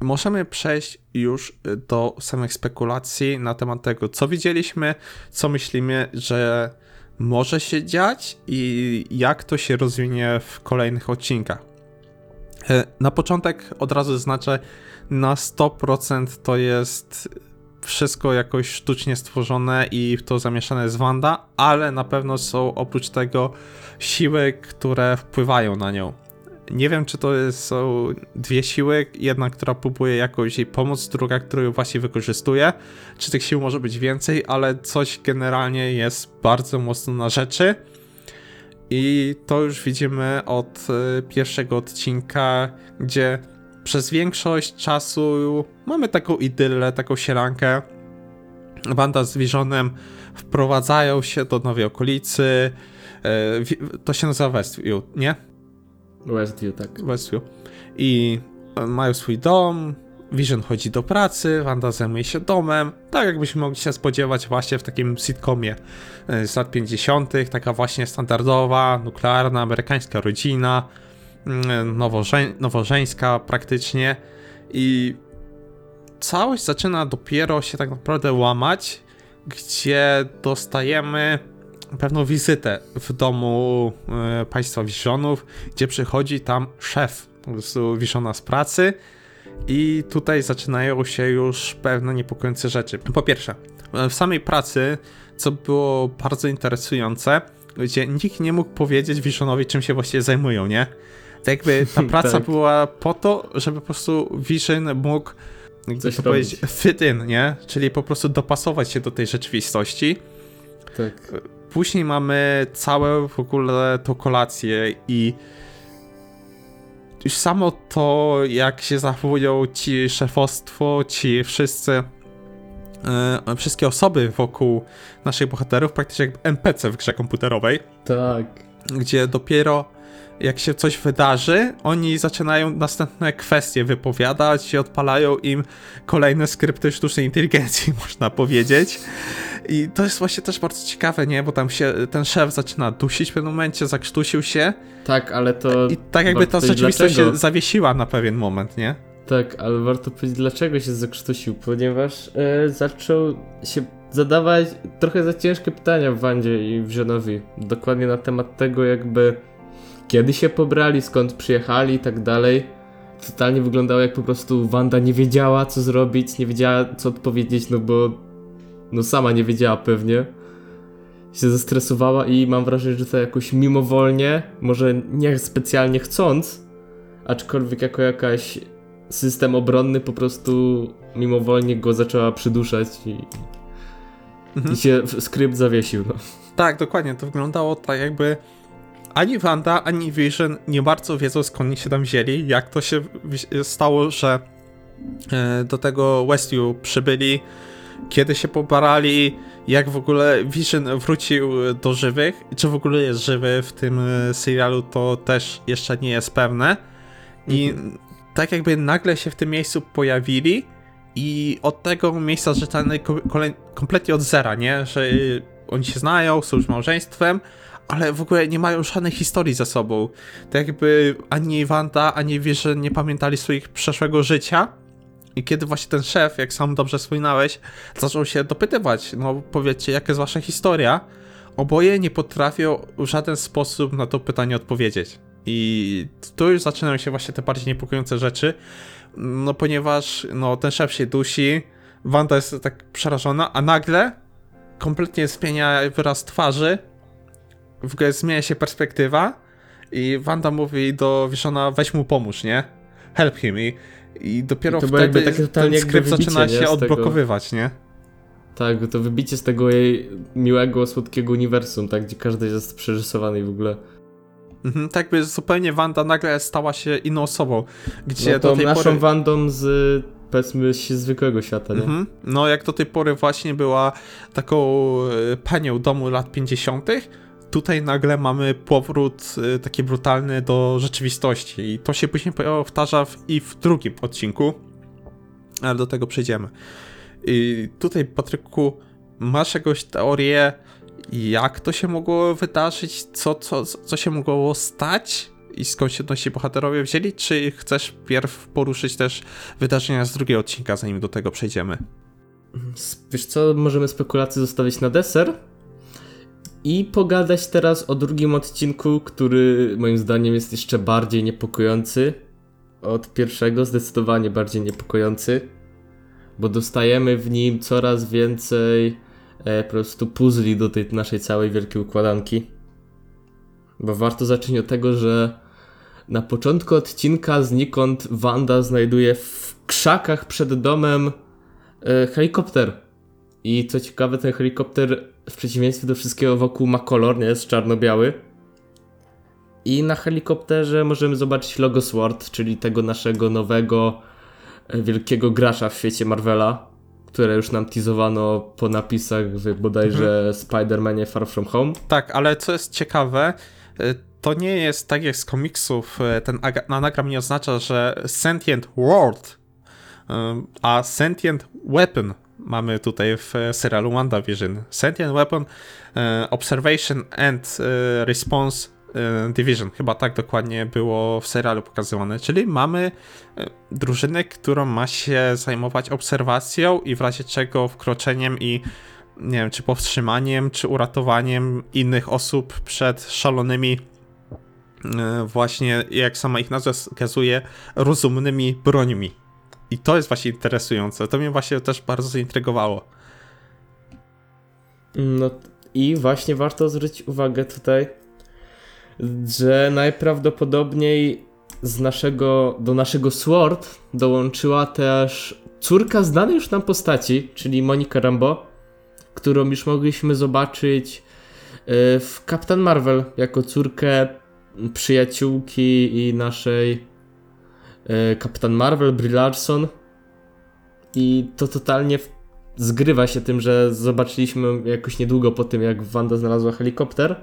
możemy przejść już do samych spekulacji na temat tego, co widzieliśmy, co myślimy, że może się dziać i jak to się rozwinie w kolejnych odcinkach. Na początek od razu zaznaczę, na 100% to jest wszystko jakoś sztucznie stworzone i w to zamieszane jest Wanda, ale na pewno są oprócz tego siły, które wpływają na nią. Nie wiem, czy to są dwie siły, jedna, która próbuje jakoś jej pomóc, druga, którą ją właśnie wykorzystuje. Czy tych sił może być więcej, ale coś generalnie jest bardzo mocno na rzeczy. I to już widzimy od y, pierwszego odcinka, gdzie przez większość czasu mamy taką idylę, taką sielankę. Wanda z Visionem wprowadzają się do nowej okolicy. wi- To się nazywa Westview, nie? Westview, tak. Westview. I e, mają swój dom, Vision chodzi do pracy, Wanda zajmuje się domem, tak jakbyśmy mogli się spodziewać właśnie w takim sitcomie e, z lat 50., taka właśnie standardowa, nuklearna, amerykańska rodzina, mm, nowożeń, nowożeńska praktycznie i całość zaczyna dopiero się tak naprawdę łamać, gdzie dostajemy pewną wizytę w domu e, państwa Visionów, gdzie przychodzi tam szef po prostu Visiona z pracy i tutaj zaczynają się już pewne niepokojące rzeczy. Po pierwsze, w samej pracy, co było bardzo interesujące, gdzie nikt nie mógł powiedzieć Visionowi, czym się właściwie zajmują, nie? Tak jakby ta [LAUGHS] praca Tak. była po to, żeby po prostu Vision mógł Coś to powiedzieć, fit in, nie? Czyli po prostu dopasować się do tej rzeczywistości. Tak. Później mamy całe w ogóle tą kolację i już samo to, jak się zachowują ci szefostwo, ci wszyscy, e, wszystkie osoby wokół naszych bohaterów, praktycznie jak NPC w grze komputerowej, Tak. gdzie dopiero jak się coś wydarzy, oni zaczynają następne kwestie wypowiadać i odpalają im kolejne skrypty sztucznej inteligencji, [LAUGHS] można powiedzieć. I to jest właśnie też bardzo ciekawe, nie? Bo tam się ten szef zaczyna dusić w pewnym momencie, zakrztusił się Tak, ale to... i tak jakby ta rzeczywistość dlaczego. się zawiesiła na pewien moment, nie? Tak, ale warto powiedzieć, dlaczego się zakrztusił, ponieważ e, zaczął się zadawać trochę za ciężkie pytania w Wandzie i w Żenowi. Dokładnie na temat tego, jakby kiedy się pobrali, skąd przyjechali i tak dalej. Totalnie wyglądało jak po prostu Wanda nie wiedziała, co zrobić, nie wiedziała, co odpowiedzieć, no bo no sama nie wiedziała pewnie. Się zestresowała i mam wrażenie, że to jakoś mimowolnie, może nie specjalnie chcąc, aczkolwiek jako jakaś system obronny po prostu mimowolnie go zaczęła przyduszać i, Mhm. i się skrypt zawiesił. No. Tak, dokładnie. To wyglądało tak jakby ani Wanda, ani Vision nie bardzo wiedzą skąd oni się tam wzięli, jak to się stało, że e, do tego Westview przybyli, kiedy się pobarali, jak w ogóle Vision wrócił do żywych, czy w ogóle jest żywy w tym e, serialu, to też jeszcze nie jest pewne. I tak jakby nagle się w tym miejscu pojawili i od tego miejsca kolej- kompletnie od zera, nie? Że oni się znają, są już małżeństwem, ale w ogóle nie mają żadnej historii za sobą. Tak jakby ani Wanda, ani Vision nie pamiętali swoich przeszłego życia. I kiedy właśnie ten szef, jak sam dobrze wspominałeś, zaczął się dopytywać, no powiedzcie, jaka jest wasza historia, oboje nie potrafią w żaden sposób na to pytanie odpowiedzieć. I tu już zaczynają się właśnie te bardziej niepokojące rzeczy, no ponieważ no, ten szef się dusi, Wanda jest tak przerażona, a nagle kompletnie zmienia wyraz twarzy, w ogóle zmienia się perspektywa i Wanda mówi do Visiona, weź mu pomóż, nie? Help him i, i dopiero I to wtedy takie ten skrypt zaczyna nie? się Z tego. odblokowywać, nie? Tak, to wybicie z tego jej miłego, słodkiego uniwersum, tak, gdzie każdy jest przerysowany i w ogóle. Mhm, tak by zupełnie Wanda nagle stała się inną osobą, gdzie No to do tej naszą pory... Wandą z, powiedzmy, się zwykłego świata, nie? Mhm. No, jak do tej pory właśnie była taką e, panią domu lat 50., tutaj nagle mamy powrót e, taki brutalny do rzeczywistości. I to się później powtarza w, i w drugim odcinku, ale do tego przejdziemy. I tutaj, Patryku, masz jakąś teorię, jak to się mogło wydarzyć, co, co, co się mogło stać i skąd się nasi bohaterowie wzięli, czy chcesz pierw poruszyć też wydarzenia z drugiego odcinka, zanim do tego przejdziemy? Wiesz co, możemy spekulacje zostawić na deser i pogadać teraz o drugim odcinku, który moim zdaniem jest jeszcze bardziej niepokojący od pierwszego, zdecydowanie bardziej niepokojący, bo dostajemy w nim coraz więcej e, po prostu puzli do tej naszej całej wielkiej układanki. Bo warto zacząć od tego, że na początku odcinka znikąd Wanda znajduje w krzakach przed domem e, helikopter. I co ciekawe, ten helikopter w przeciwieństwie do wszystkiego wokół ma kolor, nie jest czarno-biały. I na helikopterze możemy zobaczyć logo SWORD, czyli tego naszego nowego e, wielkiego gracza w świecie Marvela, które już nam teasowano po napisach w bodajże Spider-Manie Far From Home. Tak, ale co jest ciekawe, y, to nie jest tak jak z komiksów, y, ten anagram nie oznacza, że sentient world, a sentient weapon mamy tutaj w e, serialu WandaVision. Sentient weapon y, observation and y, response division, chyba tak dokładnie było w serialu pokazywane, czyli mamy drużynę, którą ma się zajmować obserwacją i w razie czego wkroczeniem i nie wiem, czy powstrzymaniem, czy uratowaniem innych osób przed szalonymi, e, właśnie, jak sama ich nazwa wskazuje, rozumnymi brońmi. I to jest właśnie interesujące. To mnie właśnie też bardzo zaintrygowało. No i właśnie warto zwrócić uwagę tutaj, że najprawdopodobniej z naszego, do naszego SWORD dołączyła też córka znanej już nam postaci, czyli Monika Rambo, którą już mogliśmy zobaczyć y, w Captain Marvel jako córkę przyjaciółki i naszej y, Captain Marvel, Brie Larson. I to totalnie zgrywa się tym, że zobaczyliśmy jakoś niedługo po tym, jak Wanda znalazła helikopter.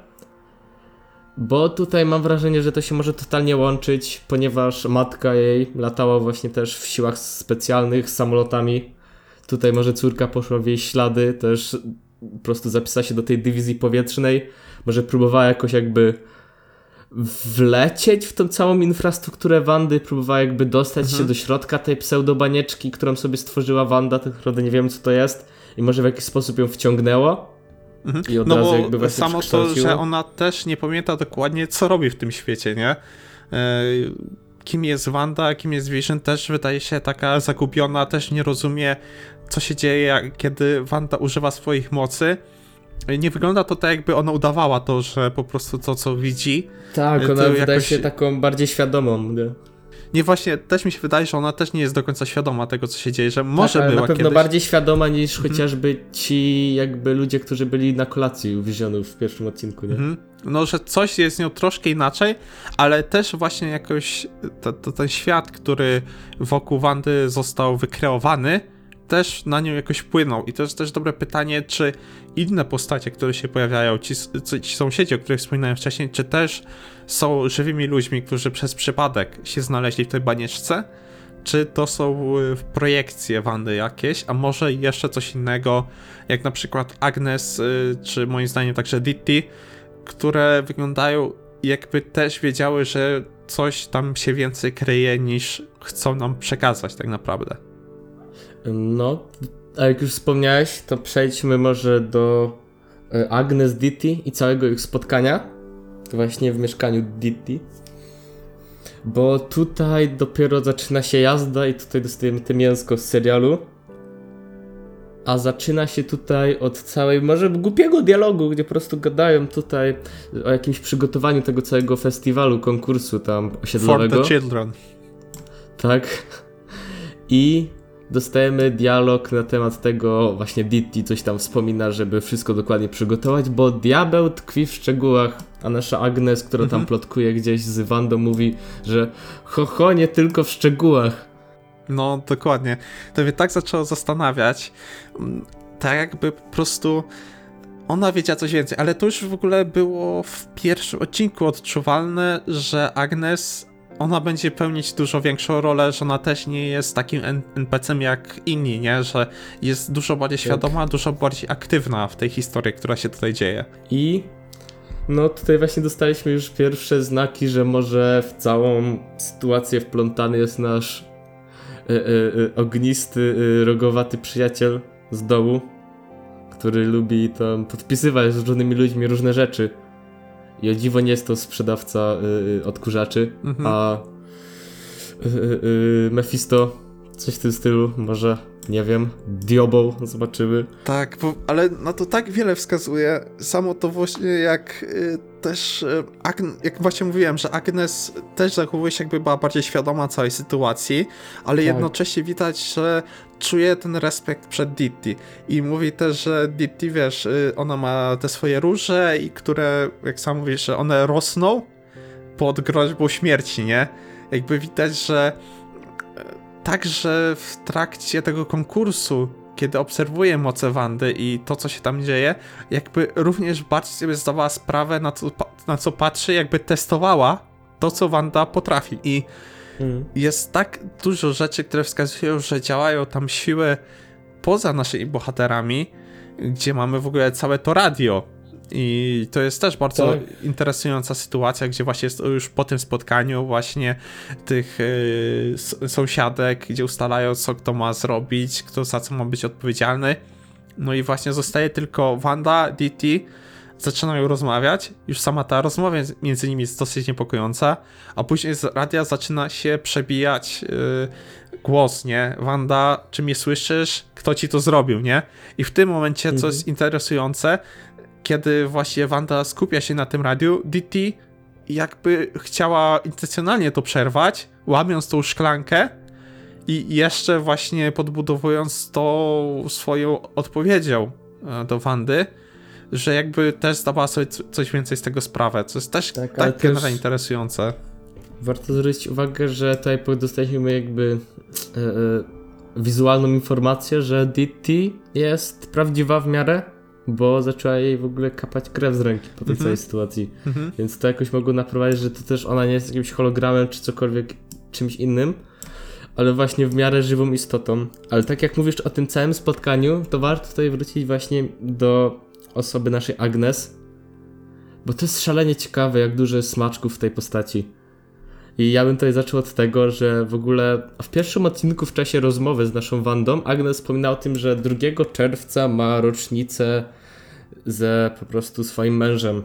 Bo tutaj mam wrażenie, że to się może totalnie łączyć, ponieważ matka jej latała właśnie też w siłach specjalnych samolotami. Tutaj może córka poszła w jej ślady, też po prostu zapisała się do tej dywizji powietrznej, może próbowała jakoś jakby wlecieć w tą całą infrastrukturę Wandy, próbowała jakby dostać Mhm. się do środka tej pseudobanieczki, którą sobie stworzyła Wanda, tak naprawdę nie wiem co to jest i może w jakiś sposób ją wciągnęło. Mhm. I od no razu bo jakby właśnie samo to, że ona też nie pamięta dokładnie, co robi w tym świecie, nie? E, Kim jest Wanda, kim jest Vision, też wydaje się taka zagubiona, też nie rozumie, co się dzieje, kiedy Wanda używa swoich mocy. Nie wygląda to tak, jakby ona udawała to, że po prostu to, co widzi. Tak, ona wydaje jakoś- się taką bardziej świadomą. Nie? Nie, właśnie, też mi się wydaje, że ona też nie jest do końca świadoma tego, co się dzieje, że może tak, była na pewno kiedyś... bardziej świadoma niż chociażby ci jakby ludzie, którzy byli na kolacji u Visionów w pierwszym odcinku, nie? Mhm. No, że coś jest z nią troszkę inaczej, ale też właśnie jakoś to, to ten świat, który wokół Wandy został wykreowany, też na nią jakoś wpłynął. I to jest też dobre pytanie, czy inne postacie, które się pojawiają, ci, ci sąsiedzi, o których wspominałem wcześniej, czy też są żywymi ludźmi, którzy przez przypadek się znaleźli w tej banieczce, czy to są y, projekcje Wandy jakieś, a może jeszcze coś innego, jak na przykład Agnes, y, czy moim zdaniem także Ditty, które wyglądają jakby też wiedziały, że coś tam się więcej kryje niż chcą nam przekazać tak naprawdę. No, a jak już wspomniałeś, to przejdźmy może do e, Agnes Ditty i całego ich spotkania. Właśnie w mieszkaniu Ditty. Bo tutaj dopiero zaczyna się jazda i tutaj dostajemy te mięsko z serialu. A zaczyna się tutaj od całej, może głupiego dialogu, gdzie po prostu gadają tutaj o jakimś przygotowaniu tego całego festiwalu, konkursu tam For osiedlowego. the children. Tak. I dostajemy dialog na temat tego, właśnie Ditty coś tam wspomina, żeby wszystko dokładnie przygotować, bo diabeł tkwi w szczegółach, a nasza Agnes, która tam Mhm. plotkuje gdzieś z Wandą, mówi, że ho, ho, nie tylko w szczegółach. No, dokładnie. To mnie tak zaczęło zastanawiać. mm, Tak jakby po prostu ona wiedziała coś więcej, ale to już w ogóle było w pierwszym odcinku odczuwalne, że Agnes, ona będzie pełnić dużo większą rolę, że ona też nie jest takim NPC-em jak inni, nie? Że jest dużo bardziej świadoma, dużo bardziej aktywna w tej historii, która się tutaj dzieje. I no tutaj właśnie dostaliśmy już pierwsze znaki, że może w całą sytuację wplątany jest nasz e, e, e, ognisty, rogowaty przyjaciel z dołu, który lubi tam podpisywać z różnymi ludźmi różne rzeczy. I o dziwo nie jest to sprzedawca e, e, odkurzaczy, Mhm. a e, e, Mephisto, coś w tym stylu, może, nie wiem, Diobą, zobaczymy. Tak, bo, ale na to tak wiele wskazuje. Samo to właśnie jak y, też, y, Agn- jak właśnie mówiłem, że Agnes też zachowuje się jakby była bardziej świadoma całej sytuacji, ale Tak. jednocześnie widać, że czuje ten respekt przed Ditty. I mówi też, że Ditty, wiesz, y, ona ma te swoje róże i które, jak sam mówisz, że one rosną pod groźbą śmierci, nie? Jakby widać, że Także w trakcie tego konkursu, kiedy obserwuję moce Wandy i to, co się tam dzieje, jakby również bardziej sobie zdawała sprawę, na co, na co patrzy, jakby testowała to, co Wanda potrafi. I Mm. jest tak dużo rzeczy, które wskazują, że działają tam siły poza naszymi bohaterami, gdzie mamy w ogóle całe to radio. I to jest też bardzo Tak. interesująca sytuacja, gdzie właśnie jest już po tym spotkaniu właśnie tych yy, sąsiadek, gdzie ustalają, co kto ma zrobić, kto za co ma być odpowiedzialny. No i właśnie zostaje tylko Wanda, DT, zaczynają rozmawiać. Już sama ta rozmowa między nimi jest dosyć niepokojąca, a później z radia zaczyna się przebijać yy, głos, nie? Wanda, czy mnie słyszysz? Kto ci to zrobił, nie? I w tym momencie, co Mhm. jest interesujące, kiedy właśnie Wanda skupia się na tym radiu, DT jakby chciała intencjonalnie to przerwać, łamiąc tą szklankę i jeszcze właśnie podbudowując to swoją odpowiedzią e, do Wandy, że jakby też zdawała sobie coś więcej z tego sprawę, co jest też Tak, tak, też- interesujące. Warto zwrócić uwagę, że tutaj dostaliśmy jakby e, wizualną informację, że Ditty jest prawdziwa w miarę, bo zaczęła jej w ogóle kapać krew z ręki po tej Mhm. całej sytuacji. Mhm. Więc to jakoś mogło naprowadzić, że to też ona nie jest jakimś hologramem czy cokolwiek czymś innym. ale właśnie w miarę żywą istotą. Ale tak jak mówisz o tym całym spotkaniu, to warto tutaj wrócić właśnie do osoby naszej Agnes, bo to jest szalenie ciekawe, jak dużo jest smaczków w tej postaci. I ja bym tutaj zaczął od tego, że w ogóle w pierwszym odcinku w czasie rozmowy z naszą Wandą Agnes wspomina o tym, że 2 czerwca ma rocznicę ze po prostu swoim mężem.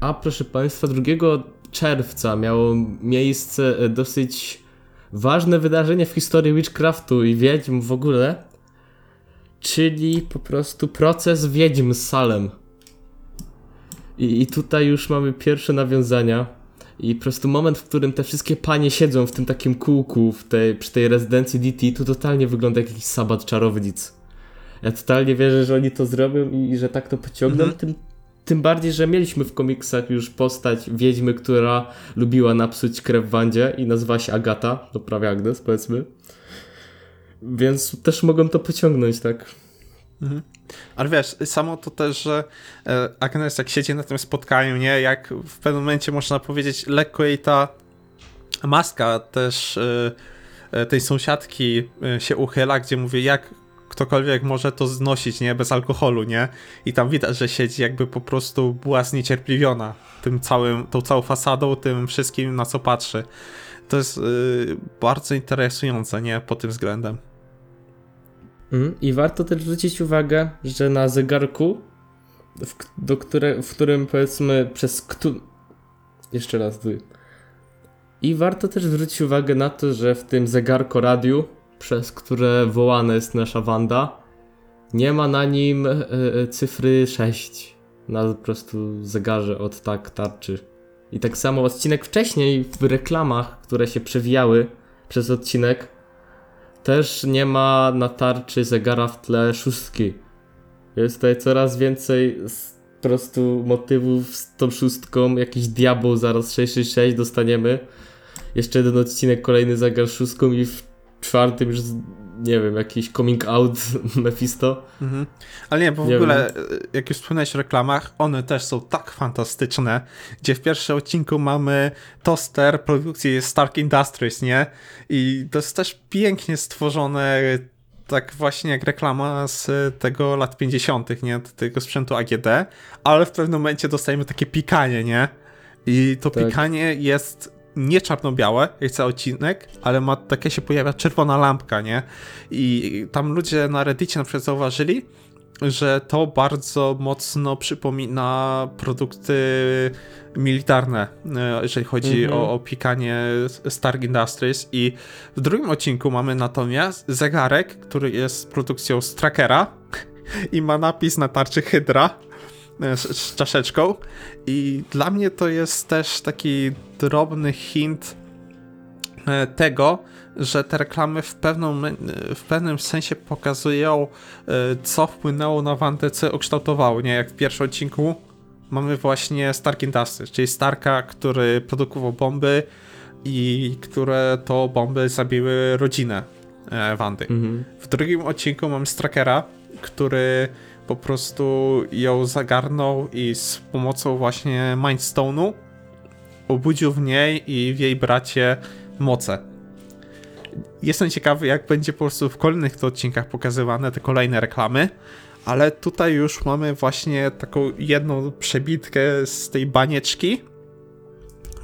A proszę Państwa, 2 czerwca miało miejsce e, dosyć ważne wydarzenie w historii Witchcraftu i wiedźm w ogóle, czyli po prostu proces wiedźm z Salem. I, I tutaj już mamy pierwsze nawiązania. I po prostu moment, w którym te wszystkie panie siedzą w tym takim kółku w tej, przy tej rezydencji DT, to totalnie wygląda jak jakiś sabat czarownic. Ja totalnie wierzę, że oni to zrobią i, i że tak to pociągną. Mhm. Tym, tym bardziej, że mieliśmy w komiksach już postać wiedźmy, która lubiła napsuć krew Wandzie i nazywała się Agata, to prawie Agnes powiedzmy. Więc też mogą to pociągnąć, tak? Ale wiesz, samo to też, że e, Agnes jak siedzi na tym spotkaniu, nie, jak w pewnym momencie można powiedzieć, lekko jej ta maska też e, e, tej sąsiadki się uchyla, gdzie mówi, jak ktokolwiek może to znosić, nie, bez alkoholu, nie, i tam widać, że siedzi jakby po prostu była zniecierpliwiona tym całym, tą całą fasadą, tym wszystkim, na co patrzy. To jest bardzo interesujące, nie, pod tym względem. Mm, I warto też zwrócić uwagę, że na zegarku, w, do które, w którym powiedzmy przez któ... Jeszcze raz, dwy. I warto też zwrócić uwagę na to, że w tym zegarko radiu, przez które wołana jest nasza Wanda, nie ma na nim e, cyfry 6 na po prostu zegarze od tak tarczy. I tak samo odcinek wcześniej w reklamach, które się przewijały przez odcinek, też nie ma na tarczy zegara w tle szóstki. Jest tutaj coraz więcej po prostu motywów z tą szóstką. Jakiś diabeł zaraz 666 dostaniemy. Jeszcze jeden odcinek, kolejny zegar szóstką i w czwartym już, nie wiem, jakiś coming out [LAUGHS] Mephisto. Mhm. Ale nie, bo w Nie ogóle, e, jak już wspomniałeś o reklamach, one też są tak fantastyczne, gdzie w pierwszym odcinku mamy toster produkcji Stark Industries, nie? I to jest też pięknie stworzone, tak właśnie jak reklama z tego lat 50., nie? Tego sprzętu AGD, ale w pewnym momencie dostajemy takie pikanie, nie? I to Tak. pikanie jest nie czarno-białe, jak cały odcinek, ale ma takie się pojawia czerwona lampka, nie? I tam ludzie na Reddicie na przykład zauważyli, że to bardzo mocno przypomina produkty militarne, e, jeżeli chodzi Mhm. o, o pikanie Stark Industries. I w drugim odcinku mamy natomiast zegarek, który jest produkcją z trackera [LAUGHS] i ma napis na tarczy Hydra z, z czaszeczką. I dla mnie to jest też taki drobny hint e, tego, że te reklamy w, pewną, w pewnym sensie pokazują, e, co wpłynęło na Wandę, co ukształtowało, nie? Jak w pierwszym odcinku mamy właśnie Stark Industries, czyli Starka, który produkował bomby i które to bomby zabiły rodzinę e, Wandy. Mhm. W drugim odcinku mamy Strakera, który po prostu ją zagarnął i z pomocą właśnie Mindstone'u obudził w niej i w jej bracie moce. Jestem ciekawy, jak będzie po prostu w kolejnych odcinkach pokazywane te kolejne reklamy, ale tutaj już mamy właśnie taką jedną przebitkę z tej banieczki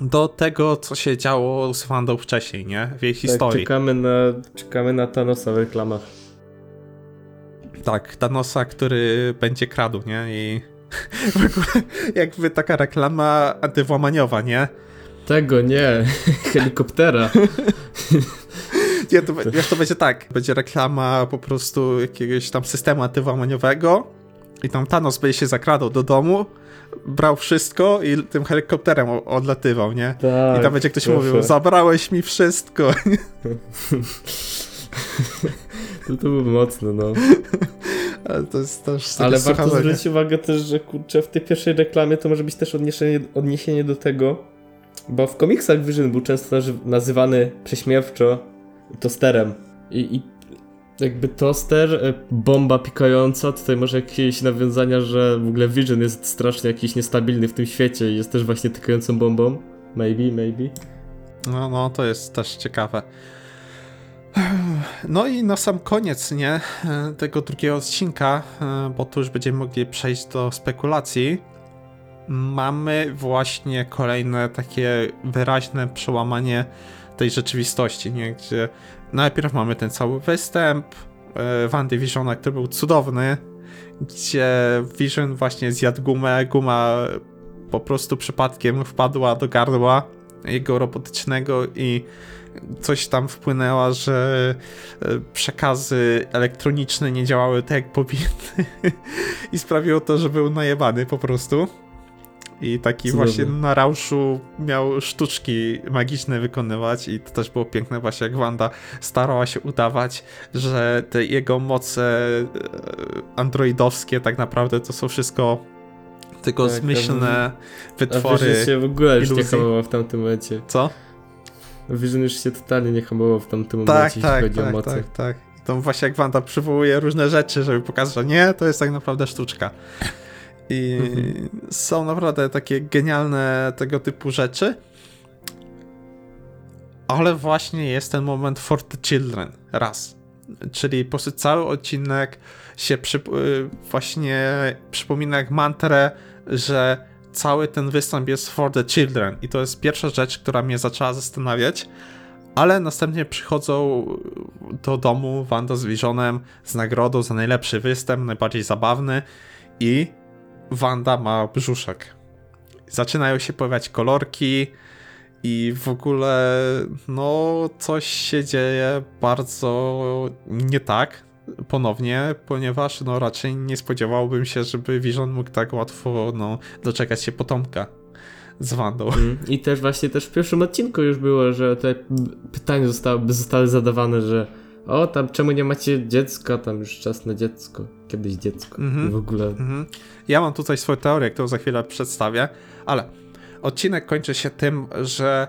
do tego, co się działo z Wandą wcześniej, nie? W jej Tak, historii. czekamy na, czekamy na Thanosa w reklamach. Tak, Thanosa, który będzie kradł, nie? I [LAUGHS] w ogóle jakby taka reklama antywłamaniowa, nie? Tego nie, [LAUGHS] helikoptera. [LAUGHS] Nie, to, wiesz, to będzie tak, będzie reklama po prostu jakiegoś tam systemu antywłamaniowego i tam Thanos będzie się zakradał do domu, brał wszystko i tym helikopterem odlatywał, nie? Tak, I tam będzie ktoś proszę. mówił, zabrałeś mi wszystko. To, to było mocne, no. [LAUGHS] Ale to jest też Ale warto słuchanie. zwrócić uwagę też, że kurczę, w tej pierwszej reklamie to może być też odniesienie, odniesienie do tego, bo w komiksach Vision był często nazy- nazywany prześmiewczo tosterem. I, i jakby toster, e, bomba pikająca, tutaj może jakieś nawiązania, że w ogóle Vision jest strasznie jakiś niestabilny w tym świecie i jest też właśnie tykającą bombą. Maybe, maybe. No, no, to jest też ciekawe. No i na sam koniec, nie, tego drugiego odcinka, bo tu już będziemy mogli przejść do spekulacji, mamy właśnie kolejne takie wyraźne przełamanie tej rzeczywistości, nie, gdzie najpierw mamy ten cały występ e, Wandy Visiona, który był cudowny, gdzie Vision właśnie zjadł gumę, guma po prostu przypadkiem wpadła do gardła jego robotycznego i coś tam wpłynęła, że e, przekazy elektroniczne nie działały tak jak powinny [LAUGHS] i sprawiło to, że był najebany po prostu. I taki właśnie na rauszu miał sztuczki magiczne wykonywać i to też było piękne właśnie jak Wanda starała się udawać, że te jego moce e, androidowskie tak naprawdę to są wszystko tylko Tak, zmyślne A wytwory. Vision się w ogóle już nie w tamtym momencie. Co? Vision już się totalnie nie hamował w tamtym Tak, momencie, jeśli tak, chodzi o tak, moce. tak, tak. I To właśnie jak Wanda przywołuje różne rzeczy, żeby pokazać, że nie, to jest tak naprawdę sztuczka. I Mhm. są naprawdę takie genialne tego typu rzeczy. Ale właśnie jest ten moment for the children. Raz. Czyli po prostu cały odcinek się przy, y, właśnie przypomina jak mantrę, że cały ten występ jest for the children. I to jest pierwsza rzecz, która mnie zaczęła zastanawiać. Ale następnie przychodzą do domu Wanda z Visionem z nagrodą za najlepszy występ, najbardziej zabawny i Wanda ma brzuszek. Zaczynają się pojawiać kolorki i w ogóle no coś się dzieje bardzo nie tak ponownie, ponieważ no raczej nie spodziewałbym się, żeby Vision mógł tak łatwo no doczekać się potomka z Wandą. Mm. I też właśnie też w pierwszym odcinku już było, że te pytania zostały, zostały zadawane, że o, tam czemu nie macie dziecka, tam już czas na dziecko, kiedyś dziecko. Mhm. I w ogóle. Mhm. Ja mam tutaj swoją teorię, którą za chwilę przedstawię, ale odcinek kończy się tym, że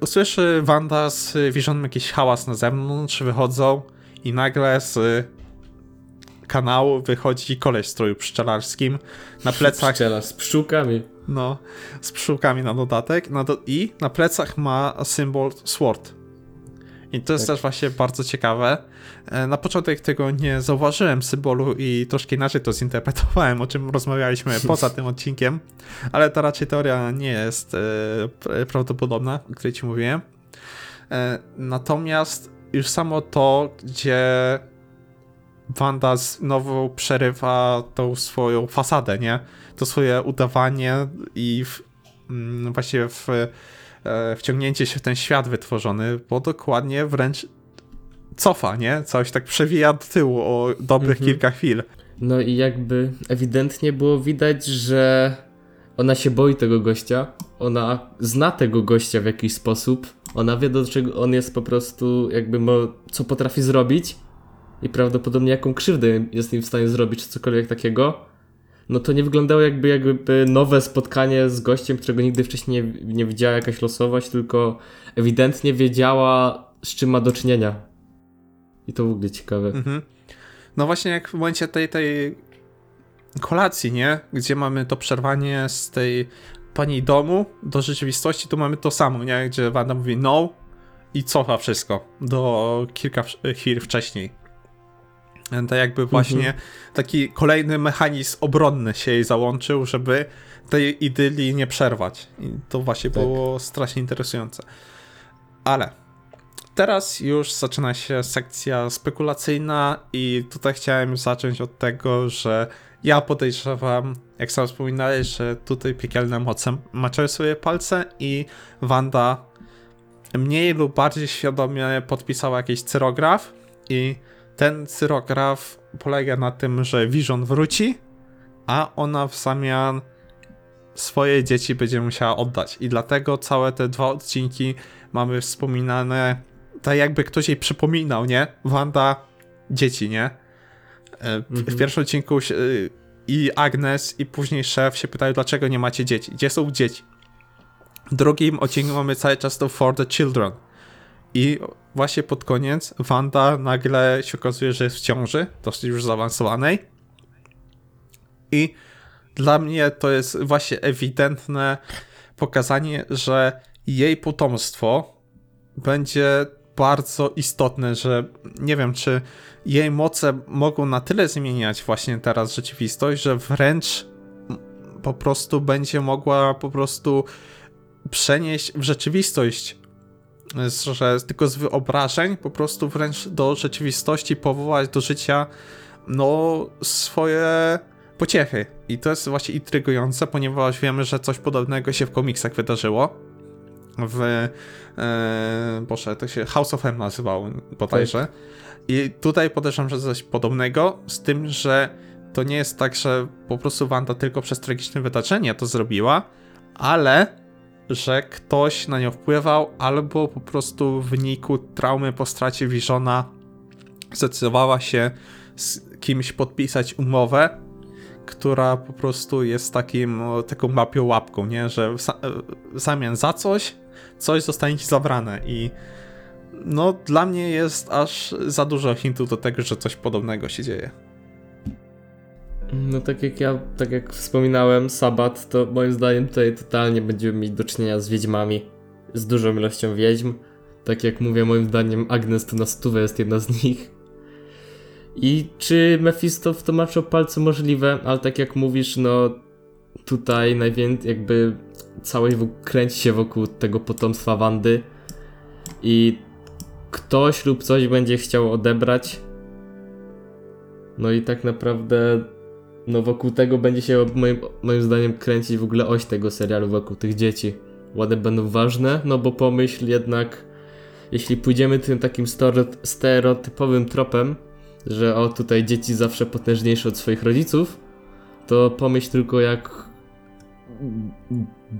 usłyszy Wanda z Visionem jakiś hałas na zewnątrz, wychodzą i nagle z kanału wychodzi koleś w stroju pszczelarskim na [LAUGHS] plecach, Pszczelarz z pszczółkami. no, z pszczółkami na dodatek na do, i na plecach ma symbol SWORD. I to jest Tak. też właśnie bardzo ciekawe. E, Na początek tego nie zauważyłem symbolu i troszkę inaczej to zinterpretowałem, o czym rozmawialiśmy [LAUGHS] poza tym odcinkiem, ale ta raczej teoria nie jest e, pra- prawdopodobna, o której ci mówiłem. E, Natomiast już samo to, gdzie Wanda znowu przerywa tą swoją fasadę, nie? To swoje udawanie i w, mm, właśnie w, e, wciągnięcie się w ten świat wytworzony, bo dokładnie wręcz cofa, nie? Coś tak przewija do tyłu o dobrych Mhm. kilka chwil. No i jakby ewidentnie było widać, że ona się boi tego gościa, ona zna tego gościa w jakiś sposób, ona wie do czego on jest po prostu, jakby mo, co potrafi zrobić i prawdopodobnie jaką krzywdę jest im w stanie zrobić, czy cokolwiek takiego. No to nie wyglądało jakby, jakby nowe spotkanie z gościem, którego nigdy wcześniej nie, nie widziała jakaś losowość, tylko ewidentnie wiedziała z czym ma do czynienia. I to w ogóle ciekawe. Mhm. No właśnie jak w momencie tej, tej kolacji, nie? Gdzie mamy to przerwanie z tej pani domu do rzeczywistości, tu mamy to samo, nie? Gdzie Wanda mówi no i cofa wszystko do kilka chwil wcześniej. Tak jakby właśnie taki kolejny mechanizm obronny się jej załączył, żeby tej idylii nie przerwać. I to właśnie Tak. było strasznie interesujące. Ale teraz już zaczyna się sekcja spekulacyjna i tutaj chciałem zacząć od tego, że ja podejrzewam, jak sam wspominałeś, że tutaj piekielne moce maczają swoje palce i Wanda mniej lub bardziej świadomie podpisała jakiś cyrograf i ten cyrograf polega na tym, że Vision wróci, a ona w zamian swoje dzieci będzie musiała oddać. I dlatego całe te dwa odcinki mamy wspominane, tak jakby ktoś jej przypominał, nie? Wanda, dzieci, nie? E, W, Mhm. pierwszym odcinku się, y, i Agnes, i później szef się pytają, dlaczego nie macie dzieci? Gdzie są dzieci? W drugim odcinku mamy cały czas to For the Children. I właśnie pod koniec Wanda nagle się okazuje, że jest w ciąży, dosyć już zaawansowanej. I dla mnie to jest właśnie ewidentne pokazanie, że jej potomstwo będzie bardzo istotne, że nie wiem, czy jej moce mogą na tyle zmieniać właśnie teraz rzeczywistość, że wręcz po prostu będzie mogła po prostu przenieść w rzeczywistość, że tylko z wyobrażeń po prostu wręcz do rzeczywistości powołać do życia no swoje pociechy. I to jest właśnie intrygujące, ponieważ wiemy, że coś podobnego się w komiksach wydarzyło. W. E, Boże, to się House of M nazywało bodajże. Tak. I tutaj podejrzewam, że coś podobnego, z tym, że to nie jest tak, że po prostu Wanda tylko przez tragiczne wydarzenie to zrobiła, ale że ktoś na nią wpływał, albo po prostu w wyniku traumy po stracie Visiona zdecydowała się z kimś podpisać umowę, która po prostu jest takim, taką mapią łapką, nie? Że w zamian za coś, coś zostanie ci zabrane i no dla mnie jest aż za dużo hintów do tego, że coś podobnego się dzieje. No tak jak ja, tak jak wspominałem, Sabat, to moim zdaniem tutaj totalnie będziemy mieć do czynienia z wiedźmami. Z dużą ilością wiedźm. Tak jak mówię, moim zdaniem Agnes to na stówę jest jedna z nich. I czy Mephisto w to maczał palce możliwe, ale tak jak mówisz, no tutaj najwięcej jakby całość kręci się wokół tego potomstwa Wandy i ktoś lub coś będzie chciał odebrać. No i tak naprawdę no wokół tego będzie się moim, moim zdaniem kręcić w ogóle oś tego serialu wokół tych dzieci. One będą ważne, no bo pomyśl jednak, jeśli pójdziemy tym takim stereotypowym tropem, że o tutaj dzieci zawsze potężniejsze od swoich rodziców, to pomyśl tylko jak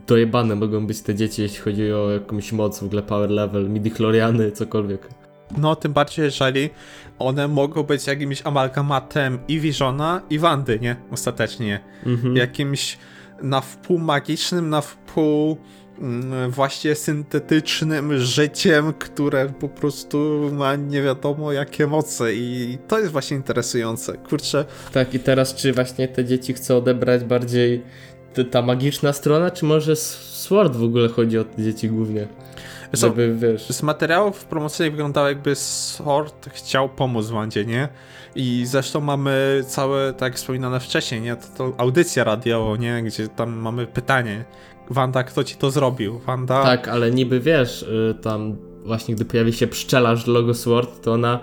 dojebane mogą być te dzieci, jeśli chodzi o jakąś moc, w ogóle power level, midi-chloriany, cokolwiek. No, tym bardziej, jeżeli one mogą być jakimś amalgamatem i Visiona, i Wandy, nie? Ostatecznie. Mhm. Jakimś na wpół magicznym, na wpół mm, właśnie syntetycznym życiem, które po prostu ma nie wiadomo jakie moce i to jest właśnie interesujące. Kurczę, Tak, i teraz czy właśnie te dzieci chcą odebrać bardziej ta magiczna strona, czy może Sword w ogóle chodzi o te dzieci głównie? Co, Żeby, wiesz... z materiałów promocyjnych wyglądało jakby Sword chciał pomóc Wandzie, nie? I zresztą mamy całe, tak jak wspominane wcześniej, nie? To, to audycja radiowo, nie? Gdzie tam mamy pytanie. Wanda, kto ci to zrobił? Wanda... Tak, ale niby wiesz, y, tam właśnie gdy pojawi się pszczelarz logo Sword, to ona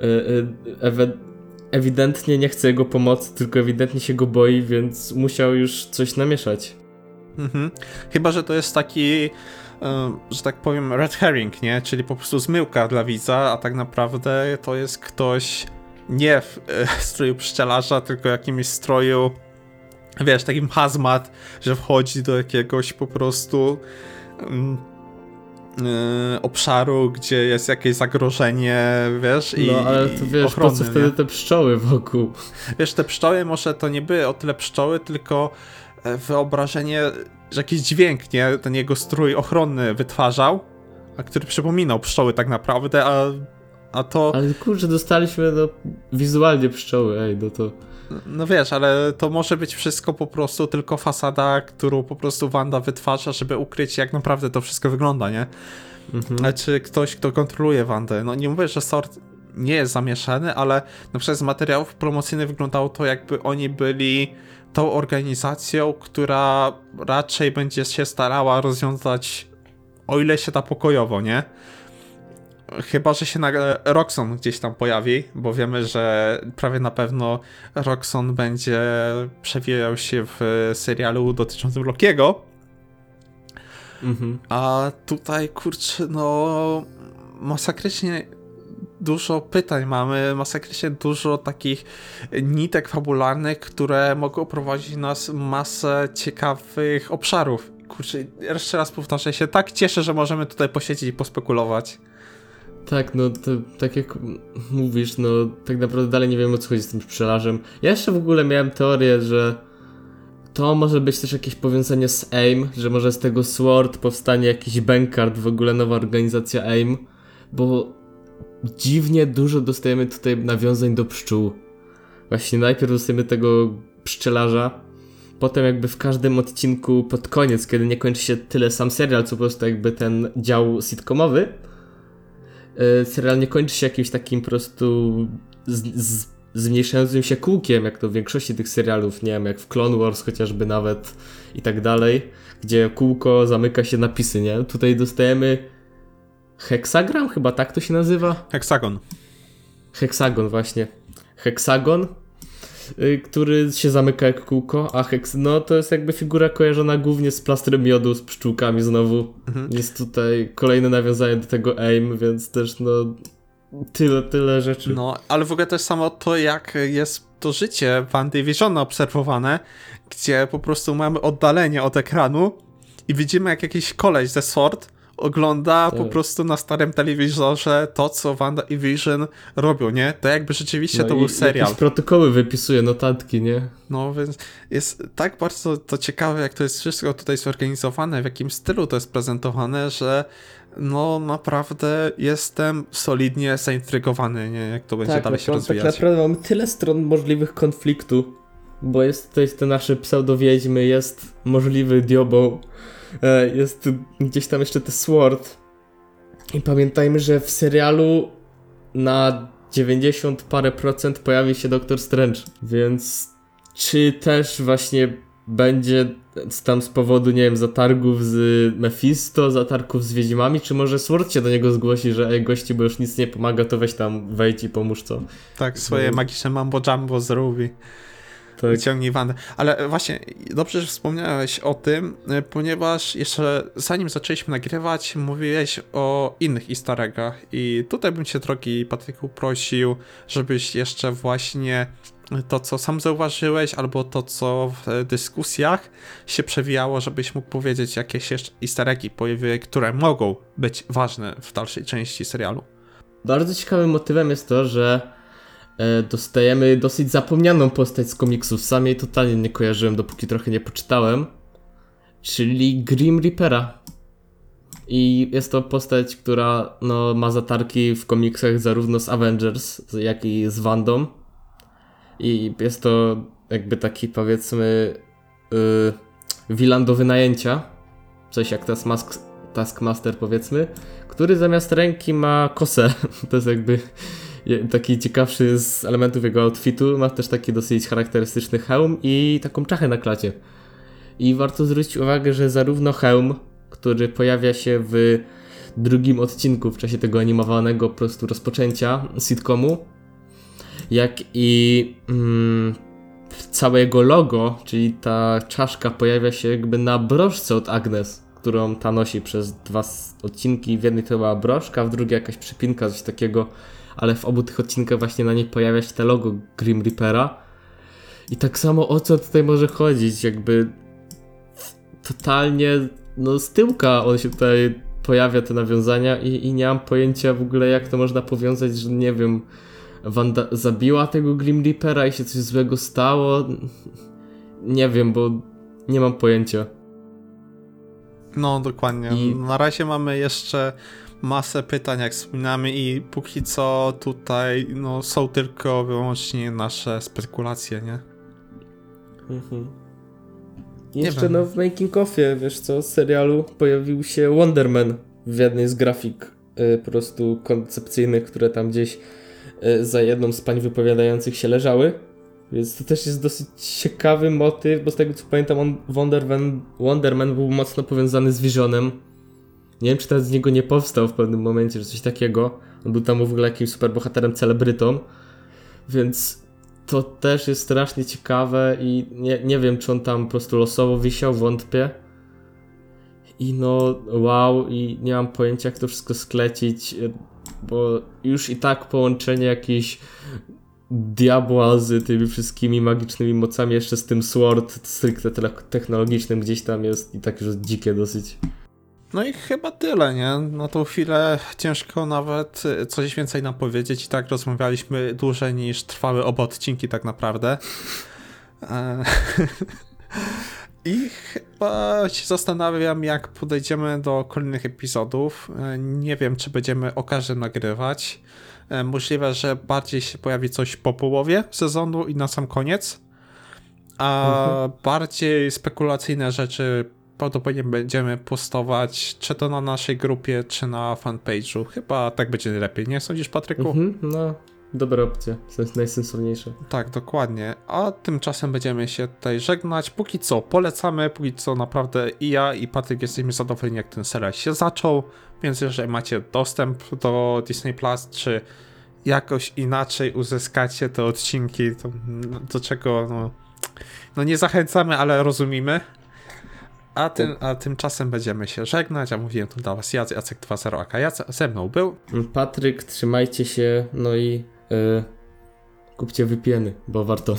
y, y, ewe, ewidentnie nie chce jego pomocy, tylko ewidentnie się go boi, więc musiał już coś namieszać. Mhm. Chyba, że to jest taki, e, że tak powiem, red herring, nie? Czyli po prostu zmyłka dla widza, a tak naprawdę to jest ktoś nie w e, [LAUGHS] stroju pszczelarza, tylko jakimś stroju, wiesz, takim hazmat, że wchodzi do jakiegoś po prostu e, obszaru, gdzie jest jakieś zagrożenie, wiesz, i No ale to wiesz, ochronny, po co nie? wtedy te pszczoły wokół? Wiesz, te pszczoły może to nie były o tyle pszczoły, tylko e, wyobrażenie, że jakiś dźwięk, nie? Ten jego strój ochronny wytwarzał, a który przypominał pszczoły tak naprawdę, a, a to, Ale kurczę, dostaliśmy no, wizualnie pszczoły, ej, no to... no wiesz, ale to może być wszystko po prostu tylko fasada, którą po prostu Wanda wytwarza, żeby ukryć jak naprawdę to wszystko wygląda, nie? Mhm. Ale czy ktoś, kto kontroluje Wandę, no nie mówię, że Sort nie jest zamieszany, ale na przykład z materiałów promocyjnych wyglądało to, jakby oni byli tą organizacją, która raczej będzie się starała rozwiązać, o ile się da pokojowo, nie? Chyba, że się nagle Roxon gdzieś tam pojawi, bo wiemy, że prawie na pewno Roxon będzie przewijał się w serialu dotyczącym Lokiego, Mhm. a tutaj, kurczę, no masakrycznie dużo pytań mamy, masakrycznie dużo takich nitek fabularnych, które mogą prowadzić nas masę ciekawych obszarów. Kurczę, jeszcze raz powtarzam się, tak cieszę, że możemy tutaj posiedzieć i pospekulować. Tak, no to, tak jak mówisz, no tak naprawdę dalej nie wiem o co chodzi z tym pszczelarzem. Ja jeszcze w ogóle miałem teorię, że to może być też jakieś powiązanie z AIM, że może z tego SWORD powstanie jakiś Bankard, w ogóle nowa organizacja AIM, bo dziwnie dużo dostajemy tutaj nawiązań do pszczół. Właśnie najpierw dostajemy tego pszczelarza, potem jakby w każdym odcinku pod koniec, kiedy nie kończy się tyle sam serial, co po prostu jakby ten dział sitcomowy, serial nie kończy się jakimś takim po prostu z, z, zmniejszającym się kółkiem, jak to w większości tych serialów, nie wiem, jak w Clone Wars chociażby nawet i tak dalej, gdzie kółko zamyka się napisy, nie? Tutaj dostajemy heksagram, chyba tak to się nazywa? Heksagon. Heksagon właśnie. Heksagon, który się zamyka jak kółko, a heks, no to jest jakby figura kojarzona głównie z plastrem miodu, z pszczółkami znowu. Jest tutaj kolejne nawiązanie do tego AIM, więc też no tyle, tyle rzeczy. No, ale w ogóle też samo to, jak jest to życie Wandy Visiona obserwowane, gdzie po prostu mamy oddalenie od ekranu i widzimy, jak jakiś koleś ze Sword ogląda po Tak. prostu na starym telewizorze to, co Wanda i Vision robią, nie? To jakby rzeczywiście No to był serial. Jakieś protokoły wypisuje, notatki, nie? No więc jest tak bardzo to ciekawe, jak to jest wszystko tutaj zorganizowane, w jakim stylu to jest prezentowane, że no naprawdę jestem solidnie zaintrygowany, nie? Jak to będzie dalej się naprawdę- tak rozwijać. naprawdę mamy tyle stron możliwych konfliktu, bo jest tutaj te nasze pseudowiedźmy, jest możliwy Diobo, e, jest gdzieś tam jeszcze te Sword. I pamiętajmy, że w serialu na 90 parę procent pojawi się Doktor Strange, więc czy też właśnie będzie tam z powodu, nie wiem, zatargów z Mephisto, zatargów z Wiedźmami, czy może Sword się do niego zgłosi, że ej gości, bo już nic nie pomaga, to weź tam wejdź i pomóż co. Tak, swoje magiczne mambo jumbo zrobi. Tak. Wyciągnij Wandę. Ale właśnie, dobrze, że wspomniałeś o tym, y, ponieważ jeszcze zanim zaczęliśmy nagrywać, mówiłeś o innych easter eggach i tutaj bym cię, drogi Patryku, prosił, żebyś jeszcze właśnie to, co sam zauważyłeś, albo to, co w dyskusjach się przewijało, żebyś mógł powiedzieć, jakie się jeszcze easter eggi pojawiły, które mogą być ważne w dalszej części serialu. Bardzo ciekawym motywem jest to, że dostajemy dosyć zapomnianą postać z komiksów. Sam jej totalnie nie kojarzyłem, dopóki trochę nie poczytałem. Czyli Grim Reapera. I jest to postać, która no, ma zatarki w komiksach zarówno z Avengers, jak i z Wandą. I jest to jakby taki powiedzmy yy, do wynajęcia. Coś jak Taskmaster powiedzmy który zamiast ręki ma kosę. [LAUGHS] To jest jakby taki ciekawszy z elementów jego outfitu. Ma też taki dosyć charakterystyczny hełm i taką czachę na klacie. I warto zwrócić uwagę, że zarówno hełm, który pojawia się w drugim odcinku w czasie tego animowanego po prostu rozpoczęcia sitcomu, jak i mm, całe jego logo, czyli ta czaszka pojawia się jakby na broszce od Agnes, którą ta nosi przez dwa odcinki. W jednej to była broszka, w drugiej jakaś przypinka, coś takiego, ale w obu tych odcinkach właśnie na niej pojawia się to logo Grim Reapera. I tak samo o co tutaj może chodzić, jakby totalnie no z tyłka on się tutaj pojawia te nawiązania i, i nie mam pojęcia w ogóle jak to można powiązać, że nie wiem, Wanda zabiła tego Grim Reapera i się coś złego stało. Nie wiem, bo nie mam pojęcia. No, dokładnie. I- Na razie mamy jeszcze masę pytań, jak wspominamy, i póki co tutaj no, są tylko wyłącznie nasze spekulacje, nie? Mhm. Jeszcze wiem. no w making offie, wiesz co, z serialu pojawił się Wonderman w jednej z grafik y, po prostu koncepcyjnych, które tam gdzieś y, za jedną z pań wypowiadających się leżały. Więc to też jest dosyć ciekawy motyw, bo z tego co pamiętam on Wonderman, Wonderman był mocno powiązany z Visionem. Nie wiem czy teraz z niego nie powstał w pewnym momencie, że coś takiego. On był tam w ogóle jakimś superbohaterem, celebrytą. Więc to też jest strasznie ciekawe i nie, nie wiem, czy on tam po prostu losowo wisiał, wątpię. I no, wow, i nie mam pojęcia, jak to wszystko sklecić, bo już i tak połączenie jakiejś diabła z tymi wszystkimi magicznymi mocami, jeszcze z tym sword stricte technologicznym gdzieś tam jest i tak już dzikie dosyć. No i chyba tyle, nie? Na tą chwilę ciężko nawet coś więcej nam powiedzieć i tak rozmawialiśmy dłużej niż trwały oba odcinki tak naprawdę. E, [LAUGHS] I chyba się zastanawiam, jak podejdziemy do kolejnych epizodów. E, Nie wiem, czy będziemy o każdym nagrywać. E, Możliwe, że bardziej się pojawi coś po połowie sezonu i na sam koniec. A Mhm. bardziej spekulacyjne rzeczy prawdopodobnie będziemy postować czy to na naszej grupie, czy na fanpage'u. Chyba tak będzie najlepiej, nie sądzisz, Patryku? Mhm, no, dobra opcja. Sens najsensowniejsza. Tak, dokładnie. A tymczasem będziemy się tutaj żegnać. Póki co polecamy, póki co naprawdę i ja i Patryk jesteśmy zadowoleni jak ten serial się zaczął, więc jeżeli macie dostęp do Disney Plus, czy jakoś inaczej uzyskacie te odcinki, to do czego no, no nie zachęcamy, ale rozumimy. A, tym, a tymczasem będziemy się żegnać, a mówiłem tu dla was Jacek, Jacek 2.0 AK Jacek, ze mną był. Patryk, trzymajcie się, no i e, kupcie wypieny, bo warto.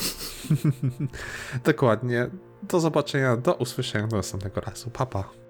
[LAUGHS] Dokładnie. Do zobaczenia, do usłyszenia do następnego razu. Pa, pa.